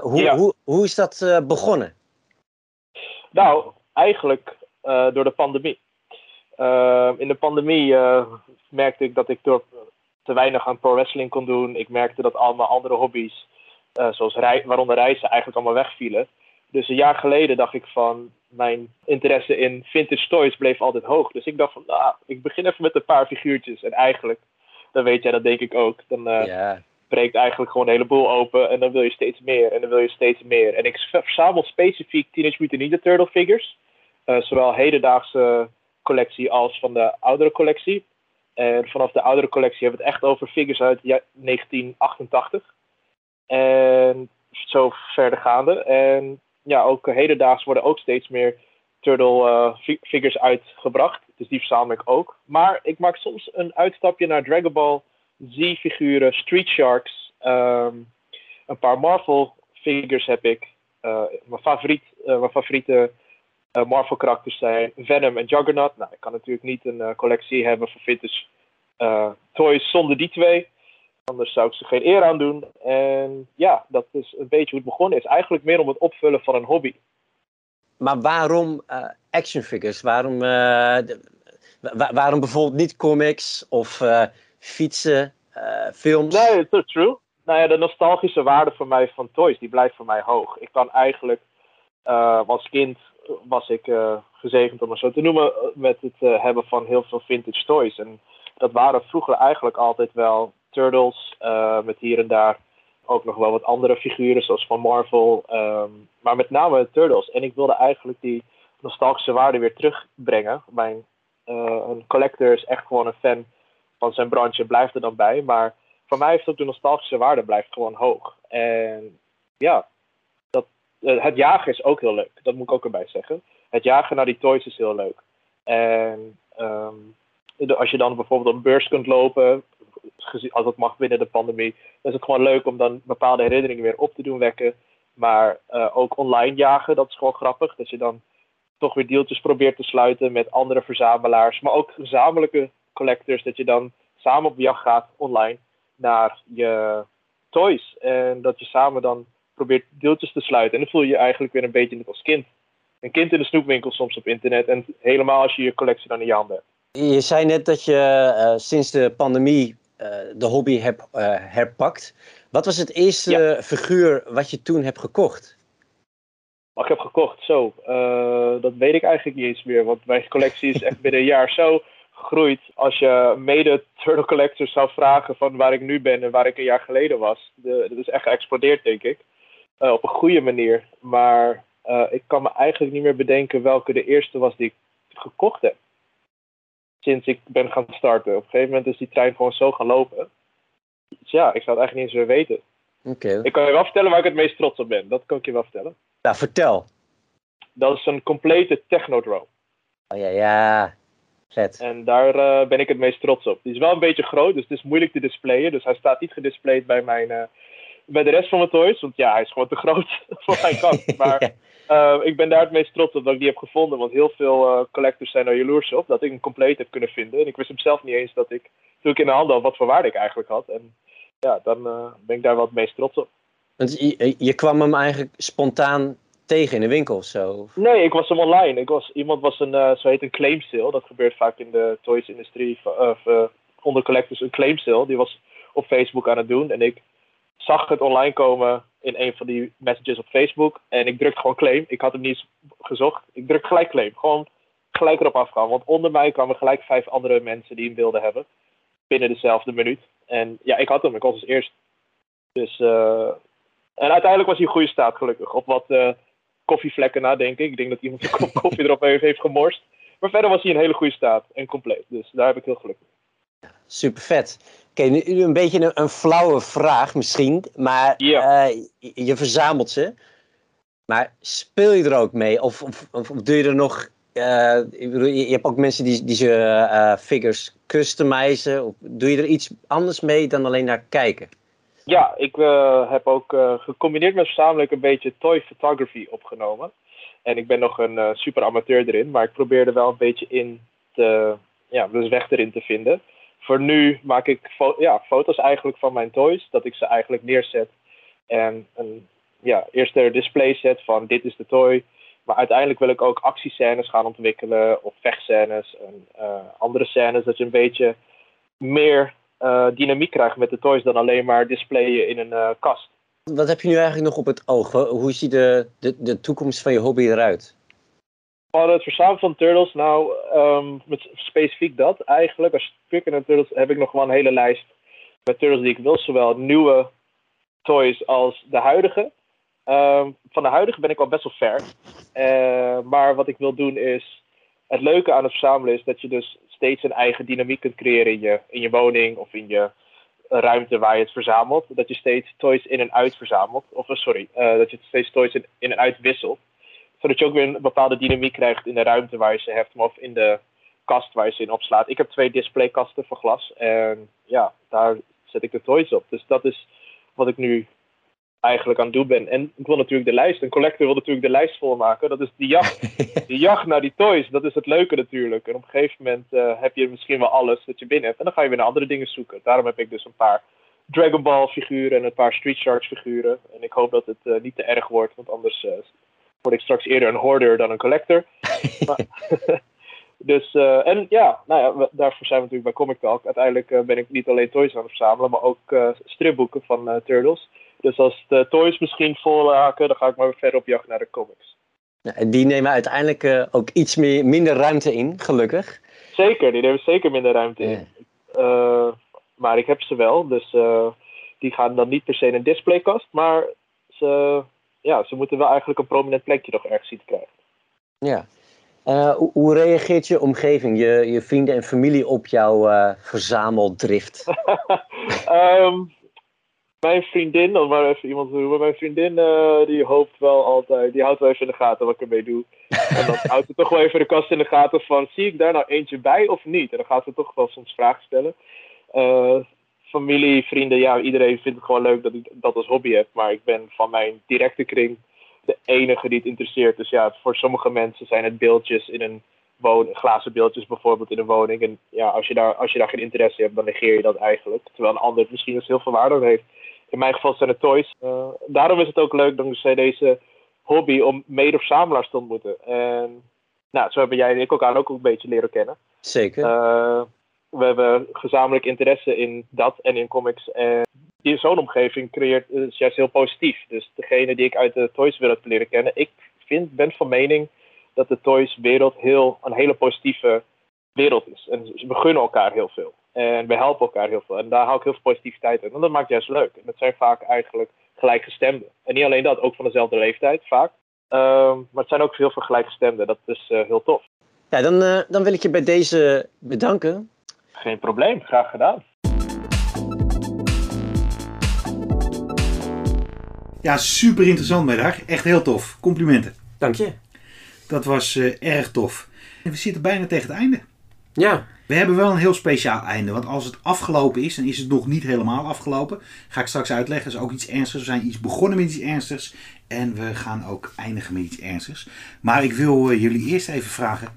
Hoe, Ja. hoe, hoe is dat begonnen? Nou, eigenlijk door de pandemie. In de pandemie merkte ik dat ik door te weinig aan pro wrestling kon doen. Ik merkte dat al mijn andere hobby's, zoals rei waaronder reizen, eigenlijk allemaal wegvielen. Dus een jaar geleden dacht ik van, mijn interesse in vintage toys bleef altijd hoog. Dus ik dacht van, nou, ik begin even met een paar figuurtjes. En eigenlijk, dan weet jij, dat denk ik ook. Dan ja. breekt eigenlijk gewoon een heleboel open. En dan wil je steeds meer. En dan wil je steeds meer. En ik verzamel specifiek Teenage Mutant Ninja Turtle figures. Eh, zowel hedendaagse collectie als van de oudere collectie. En vanaf de oudere collectie hebben we het echt over figures uit ja- 1988. En zo verder gaande. En ja, ook hedendaags worden ook steeds meer Turtle eh, fi- figures uitgebracht. Dus die verzamel ik ook. Maar ik maak soms een uitstapje naar Dragon Ball Z-figuren, Street Sharks, ehm, een paar Marvel figures heb ik. Eh, mijn, favoriet, eh, favoriete Marvel karakters zijn Venom en Juggernaut. Nou, ik kan natuurlijk niet een collectie hebben van vintage toys zonder die twee. Anders zou ik ze geen eer aan doen. En ja, dat is een beetje hoe het begonnen is. Eigenlijk meer om het opvullen van een hobby. Maar waarom eh, action figures? Waarom, eh, wa- waarom bijvoorbeeld niet comics of eh, fietsen, films? Nee, so true. Nou ja, de nostalgische waarde voor mij van toys, die blijft voor mij hoog. Ik kan eigenlijk, als kind was ik gezegend om het zo te noemen, met het hebben van heel veel vintage toys. En dat waren vroeger eigenlijk altijd wel turtles, eh, met hier en daar ook nog wel wat andere figuren, zoals van Marvel. ehm, maar met name turtles. En ik wilde eigenlijk die nostalgische waarde weer terugbrengen. Mijn, eh, een collector is echt gewoon een fan van zijn branche, blijft er dan bij. Maar voor mij heeft ook de nostalgische waarde blijft gewoon hoog. En ja, dat, eh, het jagen is ook heel leuk. Dat moet ik ook erbij zeggen. Het jagen naar die toys is heel leuk. En ehm, als je dan bijvoorbeeld op een beurs kunt lopen, als dat mag binnen de pandemie, dan is het gewoon leuk om dan bepaalde herinneringen weer op te doen wekken. Maar eh, ook online jagen, dat is gewoon grappig. Dat je dan toch weer deeltjes probeert te sluiten met andere verzamelaars. Maar ook gezamenlijke collectors. Dat je dan samen op jacht gaat online naar je toys. En dat je samen dan probeert deeltjes te sluiten. En dan voel je je eigenlijk weer een beetje net als kind. Een kind in de snoepwinkel soms op internet. En helemaal als je je collectie dan in je handen hebt. Je zei net dat je eh, sinds de pandemie de hobby hebt eh, herpakt. Wat was het eerste figuur wat je toen hebt gekocht? Maar ik heb gekocht, zo. eh, dat weet ik eigenlijk niet eens meer. Want mijn collectie is echt binnen een jaar zo gegroeid. Als je mede Turtle Collectors zou vragen van waar ik nu ben en waar ik een jaar geleden was. De, dat is echt geëxplodeerd, denk ik. Eh, op een goede manier. Maar eh, ik kan me eigenlijk niet meer bedenken welke de eerste was die ik gekocht heb. Sinds ik ben gaan starten. Op een gegeven moment is die trein gewoon zo gaan lopen. Dus ja, ik zou het eigenlijk niet eens meer weten. Oké. Ik kan je wel vertellen waar ik het meest trots op ben. Dat kan ik je wel vertellen. Nou, vertel. Dat is een complete Technodrome. Oh ja, ja. Vet. En daar eh, ben ik het meest trots op. Die is wel een beetje groot, dus het is moeilijk te displayen. Dus hij staat niet gedisplayed bij, mijn, eh, bij de rest van mijn toys. Want ja, hij is gewoon te groot voor mijn kant. Maar eh, ik ben daar het meest trots op dat ik die heb gevonden. Want heel veel eh, collectors zijn er jaloers op dat ik een compleet heb kunnen vinden. En ik wist hem zelf niet eens dat ik, toen ik in de handen had, wat voor waarde ik eigenlijk had. En ja, dan eh, ben ik daar wel het meest trots op. Want je, je kwam hem eigenlijk spontaan tegen in de winkel of zo. Nee, ik was hem online. Ik was, iemand was een, eh, zo heet een claim sale. Dat gebeurt vaak in de toys-industrie. Of onder collectors een claim sale. Die was op Facebook aan het doen. En ik zag het online komen. In een van die messages op Facebook. En ik druk gewoon claim. Ik had hem niet gezocht. Ik druk gelijk claim. Gewoon gelijk erop afgaan. Want onder mij kwamen gelijk vijf andere mensen die hem wilden hebben. Binnen dezelfde minuut. En ja, ik had hem. Ik was als eerst. Dus, uh, en uiteindelijk was hij in goede staat, gelukkig. Op wat uh, koffievlekken na, denk ik. Ik denk dat iemand een kop koffie erop heeft, heeft gemorst. Maar verder was hij in hele goede staat en compleet. Dus daar heb ik heel gelukkig. Super vet. Oké, nu een beetje een, een, flauwe vraag misschien. Maar uh, je verzamelt ze. Maar speel je er ook mee? Of, of, of doe je er nog uh, je hebt ook mensen die, die ze uh, figures customizen. Of doe je er iets anders mee dan alleen naar kijken? Ja, ik heb ook gecombineerd met verzamelen een beetje toy photography opgenomen. En ik ben nog een super amateur erin, maar ik probeer er wel een beetje in te, ja, dus weg erin te vinden. Voor nu maak ik ja, foto's eigenlijk van mijn toys, dat ik ze eigenlijk neerzet en een ja, eerste display zet van dit is de toy, maar uiteindelijk wil ik ook actiescènes gaan ontwikkelen of vechtscènes en uh, andere scènes. Dat je een beetje meer uh, dynamiek krijgt met de toys dan alleen maar displayen in een uh, kast. Wat heb je nu eigenlijk nog op het oog? Hoe ziet de, de, de toekomst van je hobby eruit? Het verzamelen van turtles, nou, um, met specifiek dat eigenlijk. Als kijkt naar turtles heb ik nog wel een hele lijst met turtles die ik wil. Zowel nieuwe toys als de huidige. Ehm, van de huidige ben ik al best wel ver. Uh, maar wat ik wil doen is. Het leuke aan het verzamelen is dat je dus steeds een eigen dynamiek kunt creëren in je, in je woning of in je ruimte waar je het verzamelt. Dat je steeds toys in en uit verzamelt. Of uh, sorry, uh, dat je steeds toys in en uit wisselt. Zodat je ook weer een bepaalde dynamiek krijgt in de ruimte waar je ze hebt, of in de kast waar je ze in opslaat. Ik heb twee displaykasten van glas en ja, daar zet ik de toys op. Dus dat is wat ik nu eigenlijk aan het doen ben. En ik wil natuurlijk de lijst, een collector wil natuurlijk de lijst volmaken. Dat is die jacht. die jacht naar die toys, dat is het leuke natuurlijk. En op een gegeven moment uh, heb je misschien wel alles dat je binnen hebt. En dan ga je weer naar andere dingen zoeken. Daarom heb ik dus een paar Dragon Ball figuren en een paar Street Sharks figuren. En ik hoop dat het uh, niet te erg wordt, want anders uh, word ik straks eerder een hoarder dan een collector. dus, en ja, nou ja, daarvoor zijn we natuurlijk bij Comic Talk. Uiteindelijk ben ik niet alleen toys aan het verzamelen, maar ook stripboeken van Turtles. Dus als de toys misschien vol raken, dan ga ik maar verder op jacht naar de comics. en die nemen uiteindelijk ook iets meer, minder ruimte in, gelukkig. Zeker, die nemen zeker minder ruimte in. Maar ik heb ze wel, dus die gaan dan niet per se in een displaykast, maar ze, ja, ze moeten wel eigenlijk een prominent plekje nog ergens zien te krijgen. Ja. Hoe, hoe, reageert je omgeving, je, je vrienden en familie op jouw verzameldrift? um, mijn vriendin, om maar even iemand te noemen, mijn vriendin uh, die hoopt wel altijd, die houdt wel even in de gaten wat ik ermee doe. En dan houdt ze toch wel even de kast in de gaten van, zie ik daar nou eentje bij of niet? En dan gaat ze toch wel soms vragen stellen. Uh, familie, vrienden, ja, iedereen vindt het gewoon leuk dat ik dat als hobby heb. Maar ik ben van mijn directe kring de enige die het interesseert. Dus ja, voor sommige mensen zijn het beeldjes in een woning, glazen beeldjes bijvoorbeeld in een woning. En ja, als je, daar, als je daar geen interesse hebt, dan negeer je dat eigenlijk. Terwijl een ander het misschien dus heel veel waarde heeft in mijn geval zijn het toys. Uh, daarom is het ook leuk dankzij deze hobby om mede-verzamelaars te ontmoeten. En nou, zo hebben jij en ik elkaar ook een beetje leren kennen. Zeker. Uh, we hebben gezamenlijk interesse in dat en in comics. En zo'n omgeving creëert is juist heel positief. Dus degene die ik uit de toyswereld heb leren kennen, ik vind, ben van mening dat de toyswereld heel, een hele positieve wereld is. En ze gunnen elkaar heel veel. En we helpen elkaar heel veel. En daar haal ik heel veel positiviteit uit. En dat maakt juist leuk. En dat zijn vaak eigenlijk gelijkgestemden. En niet alleen dat, ook van dezelfde leeftijd vaak. Um, maar het zijn ook heel veel gelijkgestemden. Dat is uh, heel tof. Ja, dan, uh, dan wil ik je bij deze bedanken. Geen probleem, graag gedaan. Ja, super interessant middag. Echt heel tof. Complimenten. Dank je. Dat was uh, erg tof. En we zitten bijna tegen het einde. Ja. We hebben wel een heel speciaal einde. Want als het afgelopen is, dan is het nog niet helemaal afgelopen. Ga ik straks uitleggen. Dat is ook iets ernstigs. We zijn iets begonnen met iets ernstigs. En we gaan ook eindigen met iets ernstigs. Maar ik wil uh, jullie eerst even vragen.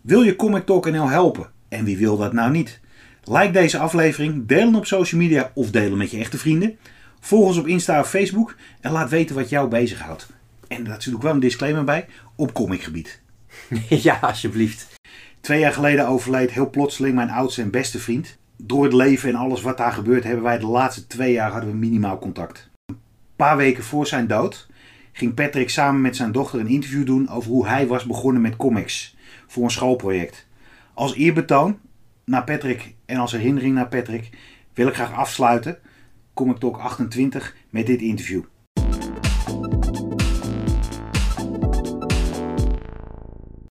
Wil je Comic Talk NL helpen? En wie wil dat nou niet? Like deze aflevering, deel hem op social media of deel hem met je echte vrienden. Volg ons op Insta of Facebook en laat weten wat jou bezighoudt. En daar zit ook wel een disclaimer bij, op comicgebied. ja, alsjeblieft. Twee jaar geleden overleed heel plotseling mijn oudste en beste vriend. Door het leven en alles wat daar gebeurt hebben wij de laatste twee jaar hadden we minimaal contact. Een paar weken voor zijn dood ging Patrick samen met zijn dochter een interview doen over hoe hij was begonnen met comics voor een schoolproject. Als eerbetoon naar Patrick en als herinnering naar Patrick wil ik graag afsluiten Comic Talk 28 met dit interview.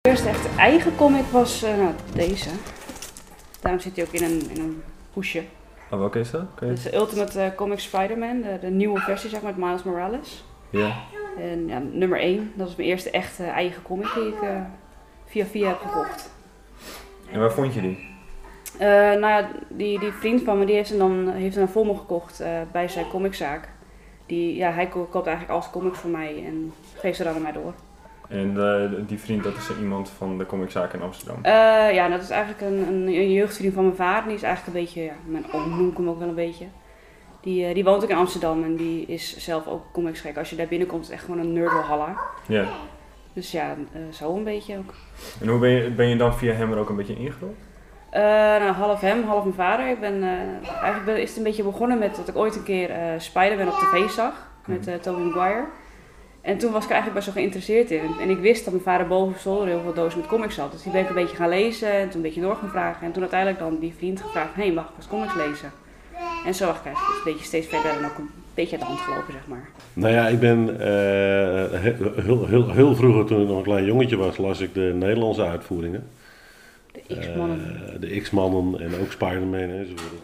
De eerste echte eigen comic was uh, nou, deze. Daarom zit hij ook in een, in een hoesje. Oh, welke is dat? Okay. Dat is de Ultimate uh, Comic Spider-Man, de, de, nieuwe versie zeg maar, met Miles Morales. Ja. En ja, nummer 1, dat is mijn eerste echte eigen comic die ik uh, via via heb gekocht. En waar vond je die? Uh, nou ja, die, die vriend van me die heeft hem dan, heeft voor me gekocht uh, bij zijn comiczaak. Die, ja, hij koopt eigenlijk alles comics voor mij en geeft ze dan aan mij door. En uh, die vriend, dat is iemand van de comiczaak in Amsterdam? ja, dat is eigenlijk een, een, een, jeugdvriend van mijn vader. Die is eigenlijk een beetje, ja, mijn oom noem ik hem ook wel een beetje. Die, die woont ook in Amsterdam en die is zelf ook comics gek. Als je daar binnenkomt is het echt gewoon een nerdwalhalla. Ja. Dus ja, zo een beetje ook. En hoe ben je, ben je dan via hem er ook een beetje ingerold? Uh, nou, half hem, half mijn vader. Ik ben, uh, eigenlijk ben, is het een beetje begonnen met dat ik ooit een keer uh, Spider-Man op tv zag met uh, Tobey Maguire. En toen was ik eigenlijk best wel geïnteresseerd in. En ik wist dat mijn vader boven zolder heel veel dozen met comics had. Dus die ben ik een beetje gaan lezen en toen een beetje door gaan vragen. En toen uiteindelijk dan die vriend gevraagd, hé, hey, mag ik eens comics lezen? En zo was ik eigenlijk een beetje steeds verder en ook beetje uit de hand gelopen, zeg maar. Nou ja, ik ben heel, heel, heel vroeger, toen ik nog een klein jongetje was, las ik de Nederlandse uitvoeringen. De X-mannen. Uh, de X-mannen en ook Spider-Man enzovoort.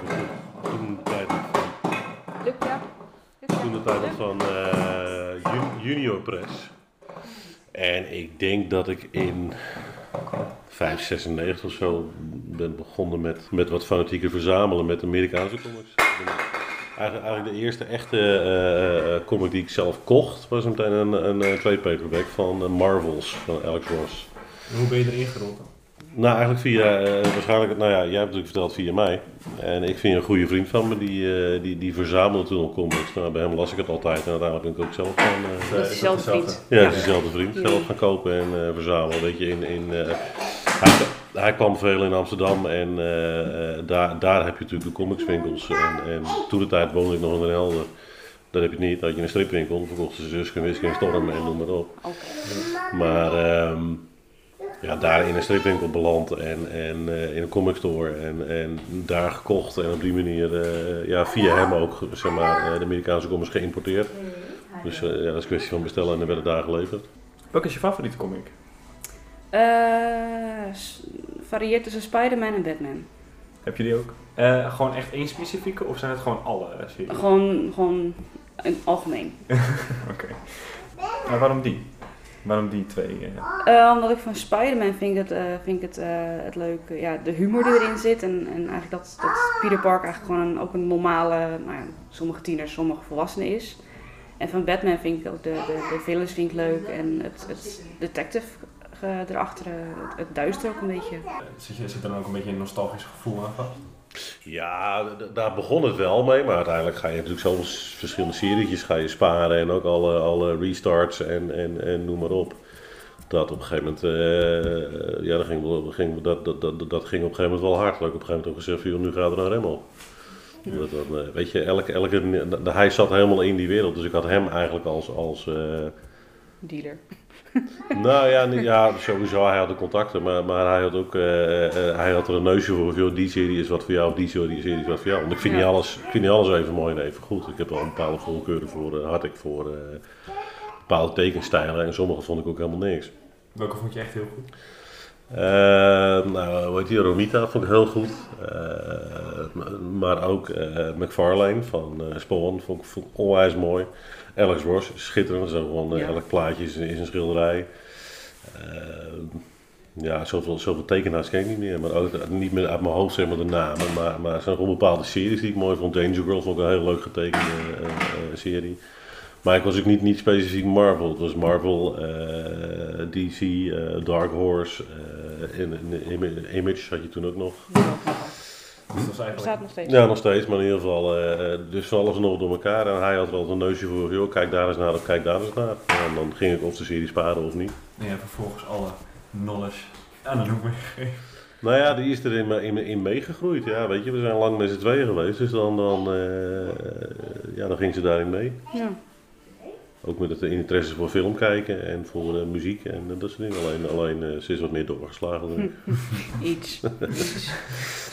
Toen de tijd Lukt ja. Toen de tijd van uh, Junior Press. En ik denk dat ik in 596 of zo ben begonnen met, met wat fanatieker verzamelen met Amerikaanse comics. Eigenlijk, eigenlijk de eerste echte uh, comic die ik zelf kocht was meteen een, een, een twee paperback van Marvels van Alex Ross. En hoe ben je erin gerold dan? Nou, eigenlijk via, uh, waarschijnlijk, nou ja, jij hebt natuurlijk verteld via mij. En ik vind een goede vriend van me, die, uh, die, die verzamelde toen al comics. Nou, bij hem las ik het altijd en uiteindelijk ben ik ook zelf gaan... Uh, dat is dezelfde vriend. Ja, dat is dezelfde vriend. Zelf gaan kopen en verzamelen, weet je, in... in hij, hij, kwam veel in Amsterdam en daar, daar heb je natuurlijk de comicswinkels. En, en toen de tijd woonde ik nog in Den Helder. Dat heb je niet, dat je een stripwinkel, verkochten ze Zusk en Storm en noem maar op. Okay. Maar... Um, ja, daar in een stripwinkel beland en, en uh, in een comic store en, en daar gekocht en op die manier uh, ja, via hem ook zeg maar, de Amerikaanse comics geïmporteerd. Dus uh, ja, dat is een kwestie van bestellen en dan werden daar geleverd. Welke is je favoriete comic? Varieert tussen Spider-Man en Batman. Heb je die ook? gewoon echt één specifieke of zijn het gewoon alle series? Gewoon, gewoon in algemeen. Oké. Okay. Maar waarom die? Waarom die twee? Uh, omdat ik van Spider-Man vind ik het, vind ik het, het leuk, ja, de humor die erin zit. En, en eigenlijk dat, dat Peter Parker eigenlijk gewoon een, ook een normale, nou ja, sommige tieners, sommige volwassenen is. En van Batman vind ik ook de, de, de villains vind ik leuk en het, het detective erachter, het, het duister ook een beetje. Zit, je, zit er dan ook een beetje een nostalgisch gevoel aan vast? Ja, daar begon het wel mee, maar uiteindelijk ga je natuurlijk zoveel verschillende serietjes ga je sparen en ook alle, alle restarts en, en, en noem maar op. Dat op een gegeven moment, uh, ja, dat ging, ging, dat, dat, dat, dat ging op een gegeven moment wel hard. Dat ik op een gegeven moment ook gezegd van, nu gaat er een rem op. Ja. Dat, dat, weet je, elke, elke, hij zat helemaal in die wereld, dus ik had hem eigenlijk als... als uh, Dealer. Nou ja, ja, sowieso. Hij had de contacten, maar, maar hij had ook uh, uh, hij had er een neusje voor. Of, die serie is wat voor jou, of die serie is wat voor jou. Want ik vind, ja. niet, alles, ik vind niet alles even mooi en even goed. Ik heb wel een bepaalde voorkeuren voor, uh, had ik voor bepaalde tekenstijlen. En sommige vond ik ook helemaal niks. Welke vond je echt heel goed? Nou, hoe heet die? Romita vond ik heel goed. maar ook McFarlane van Spawn vond ik, vond ik onwijs mooi. Alex Ross, schitterend. Zo gewoon ja. elk plaatje is, is een schilderij. Ja, zoveel, zoveel tekenaars ken ik niet meer. Maar ook niet meer uit mijn hoofd zeg maar de namen. Maar, maar er zijn gewoon bepaalde series die ik mooi vond. Danger Girl vond ik een heel leuk getekende uh, uh, serie. Maar ik was ook niet, niet specifiek Marvel. Het was Marvel, DC, Dark Horse, in, in, Image had je toen ook nog. Dus dat eigenlijk... Bestaat nog steeds. Ja, nog steeds, maar in ieder geval, uh, dus van alles nog door elkaar. En hij had er altijd een neusje voor, joh, kijk daar eens naar of kijk daar eens naar. En dan ging ik of de serie sparen of niet. En je hebt vervolgens alle knowledge aan de loop meegegeven. Nou ja, die is er in, in, in meegegroeid. Ja, weet je, we zijn lang met z'n tweeën geweest, dus dan, dan, uh, ja, dan ging ze daarin mee. Ja. Ook met het interesse voor film kijken en voor eh, muziek en eh, dat soort dingen. Alleen, alleen eh, ze is wat meer doorgeslagen. denk ik. Iets.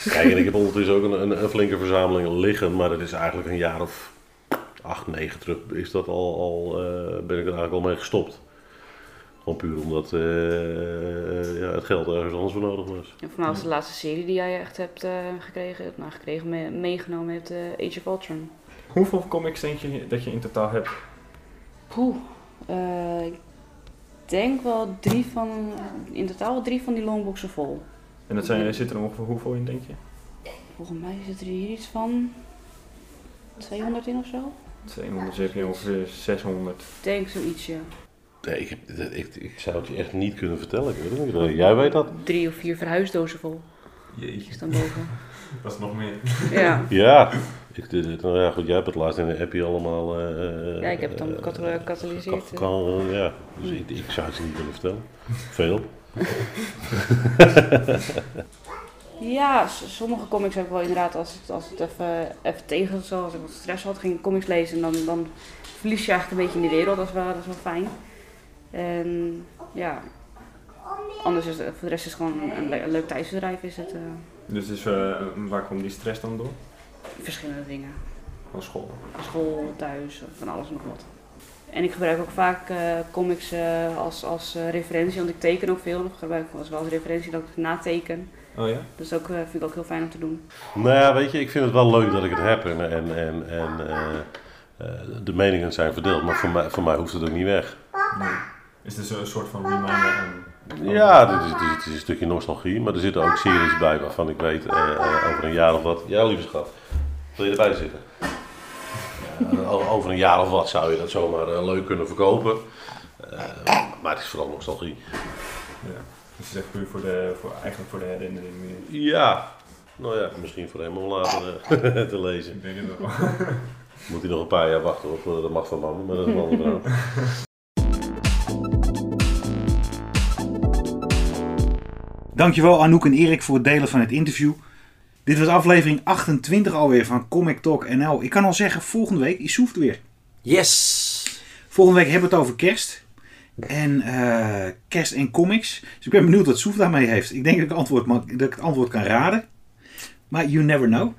Kijk, en ik heb ondertussen ook een, een, een flinke verzameling liggen, maar dat is eigenlijk een jaar of acht, negen terug is dat al, al eh, ben ik er eigenlijk al mee gestopt. Gewoon puur omdat ja, het geld ergens anders voor nodig was. En voor mij was de laatste serie die jij echt hebt eh, gekregen, nou gekregen, me- meegenomen hebt, eh, Age of Ultron. Hoeveel comics denk je dat je in totaal hebt? Poeh, eh, ik denk wel drie van, in totaal wel drie van die longboxen vol. En dat zijn, zit er ongeveer hoeveel in, denk je? Volgens mij zit er hier iets van 200 in of zo. 200, heb je ongeveer 600. Ik denk zoiets, ja. Nee, ik, ik, ik zou het je echt niet kunnen vertellen. Ik weet het niet. Jij weet dat? Drie of vier verhuisdozen vol. Jeetje, Is dan boven. dat is nog meer. ja. Ja. Ik, nou ja, goed, jij hebt het laatst in de appje allemaal... eh, ja, ik heb het dan eh, gecatalyseerd. Ja, dus ik, ik zou het je niet kunnen vertellen. Veel. Ja, sommige comics heb ik wel inderdaad, als het, als het even, even tegen zat, als ik wat stress had, ging ik comics lezen en dan, dan verlies je eigenlijk een beetje in die wereld. Dat is wel, dat is wel fijn. En ja, anders is het, voor de rest is het gewoon een, le- een leuk thuisbedrijf. Is het eh, Dus is, eh, waar komt die stress dan door? verschillende dingen. Van school. School, thuis, van alles en nog wat. En ik gebruik ook vaak eh, comics eh, als, als eh, referentie, want ik teken ook veel. Ik gebruik ik wel als referentie dat ik nateken. Oh ja? Dat is ook, eh, vind ik ook heel fijn om te doen. Nou ja, weet je, ik vind het wel leuk dat ik het heb. En, en, en, en eh, eh, de meningen zijn verdeeld. Maar voor mij, voor mij hoeft het ook niet weg. Nee. Is dit een soort van reminder. Ja, dit is, een stukje nostalgie. Maar er zitten ook series bij waarvan ik weet eh, eh, over een jaar of wat... Ja, lieve schat. Wil je erbij zitten? Over een jaar of wat zou je dat zomaar eh, leuk kunnen verkopen. Maar het is vooral nostalgie. Ja. Dus het is echt puur voor de, voor, eigenlijk voor de herinnering meer. Ja, nou ja, misschien voor hem om later te lezen. Ik denk het nog wel. Moet hij nog een paar jaar wachten, hoor, voordat dat mag van mama, maar dat is een andere verhaal. Dankjewel Anouk en Erik voor het delen van het interview. Dit was aflevering 28 alweer van Comic Talk NL. Ik kan al zeggen, volgende week is Soef er weer. Yes! Volgende week hebben we het over kerst. En eh, kerst en comics. Dus ik ben benieuwd wat Soef daarmee heeft. Ik denk dat ik, antwoord dat ik het antwoord kan raden. Maar you never know.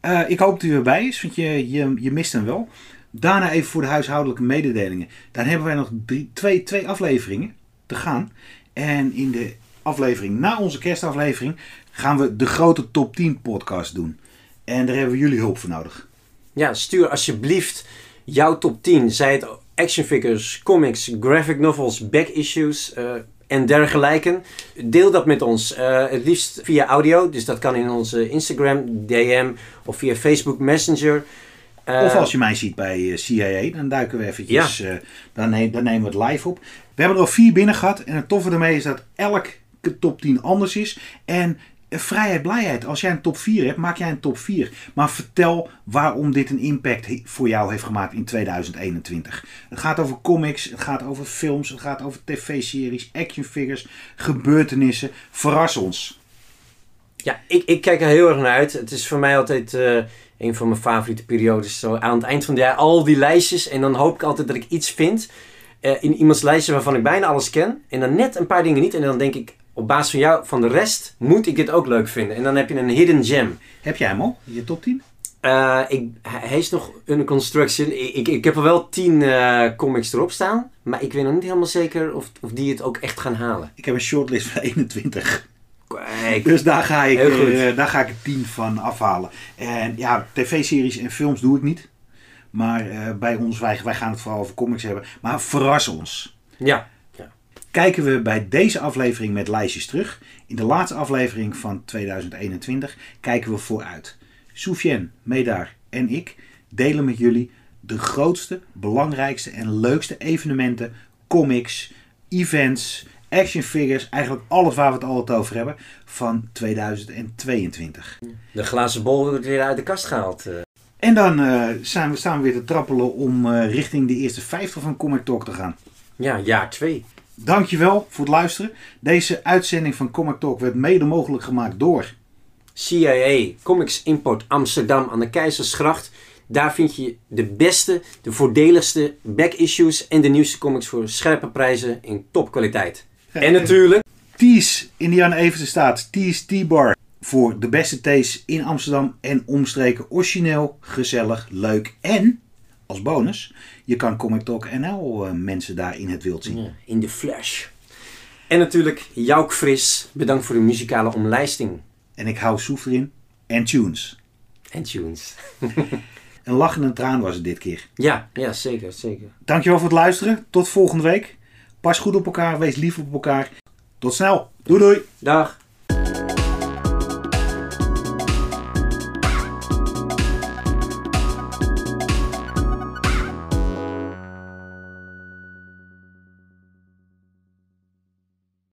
Eh, ik hoop dat u erbij is, want je, je, je mist hem wel. Daarna even voor de huishoudelijke mededelingen. Dan hebben wij nog drie, twee, twee afleveringen te gaan. En in de aflevering na onze kerstaflevering gaan we de grote top 10 podcast doen. En daar hebben we jullie hulp voor nodig. Ja, stuur alsjeblieft jouw top 10. Zij het action figures, comics, graphic novels, back issues eh, en dergelijke. Deel dat met ons. eh, het liefst via audio. Dus dat kan in onze Instagram, DM of via Facebook Messenger. Eh, Of als je mij ziet bij CIA, dan duiken we eventjes, dan, dan nemen we het live op. We hebben er al vier binnen gehad en het toffe ermee is dat top 10 anders is. En eh, vrijheid, blijheid. Als jij een top 4 hebt, maak jij een top 4. Maar vertel waarom dit een impact voor jou heeft gemaakt in 2021. Het gaat over comics, het gaat over films, het gaat over tv-series, action figures, gebeurtenissen. Verras ons. Ja, ik, ik kijk er heel erg naar uit. Het is voor mij altijd eh, een van mijn favoriete periodes. Zo aan het eind van het jaar al die lijstjes. En dan hoop ik altijd dat ik iets vind eh, in iemands lijstje waarvan ik bijna alles ken. En dan net een paar dingen niet. En dan denk ik, op basis van jou, van de rest, moet ik dit ook leuk vinden. En dan heb je een hidden gem. Heb jij hem al, je top 10? Eh, ik, hij is nog under construction. Ik, ik, ik heb er wel tien eh, comics erop staan. Maar ik weet nog niet helemaal zeker of, of die het ook echt gaan halen. Ik heb een shortlist van 21. Kijk, Dus daar ga ik, eh, daar ga ik er 10 van afhalen. En ja, tv-series en films doe ik niet. Maar bij ons, wij, wij gaan het vooral over comics hebben. Maar verras ons. ja. Kijken we bij deze aflevering met lijstjes terug. In de laatste aflevering van 2021 kijken we vooruit. Soufiane, Medar en ik delen met jullie de grootste, belangrijkste en leukste evenementen, comics, events, action figures, eigenlijk alles waar we het altijd over hebben van 2022. De glazen bol wordt weer uit de kast gehaald. eh. En dan eh, zijn we, staan we weer te trappelen om eh, richting de eerste 50 van Comic Talk te gaan. Ja, jaar 2. Dankjewel voor het luisteren. Deze uitzending van Comic Talk werd mede mogelijk gemaakt door CIA Comics Import Amsterdam aan de Keizersgracht. Daar vind je de beste, de voordeligste back-issues en de nieuwste comics voor scherpe prijzen in topkwaliteit. En natuurlijk, Tees, Indiana staat. Tees T-Bar. Voor de beste thees in Amsterdam en omstreken. Origineel, gezellig, leuk. En, als bonus, je kan Comic Talk NL eh, mensen daar in het wild zien. ja, in de flash. En natuurlijk, Jouk Fris, bedankt voor de muzikale omlijsting En ik hou Soef erin. En tunes. en tunes. Een lach en een traan was het dit keer. Ja, ja, zeker, zeker. Dankjewel voor het luisteren. Tot volgende week. Pas goed op elkaar. Wees lief op elkaar. Tot snel. Doei doei. Dag.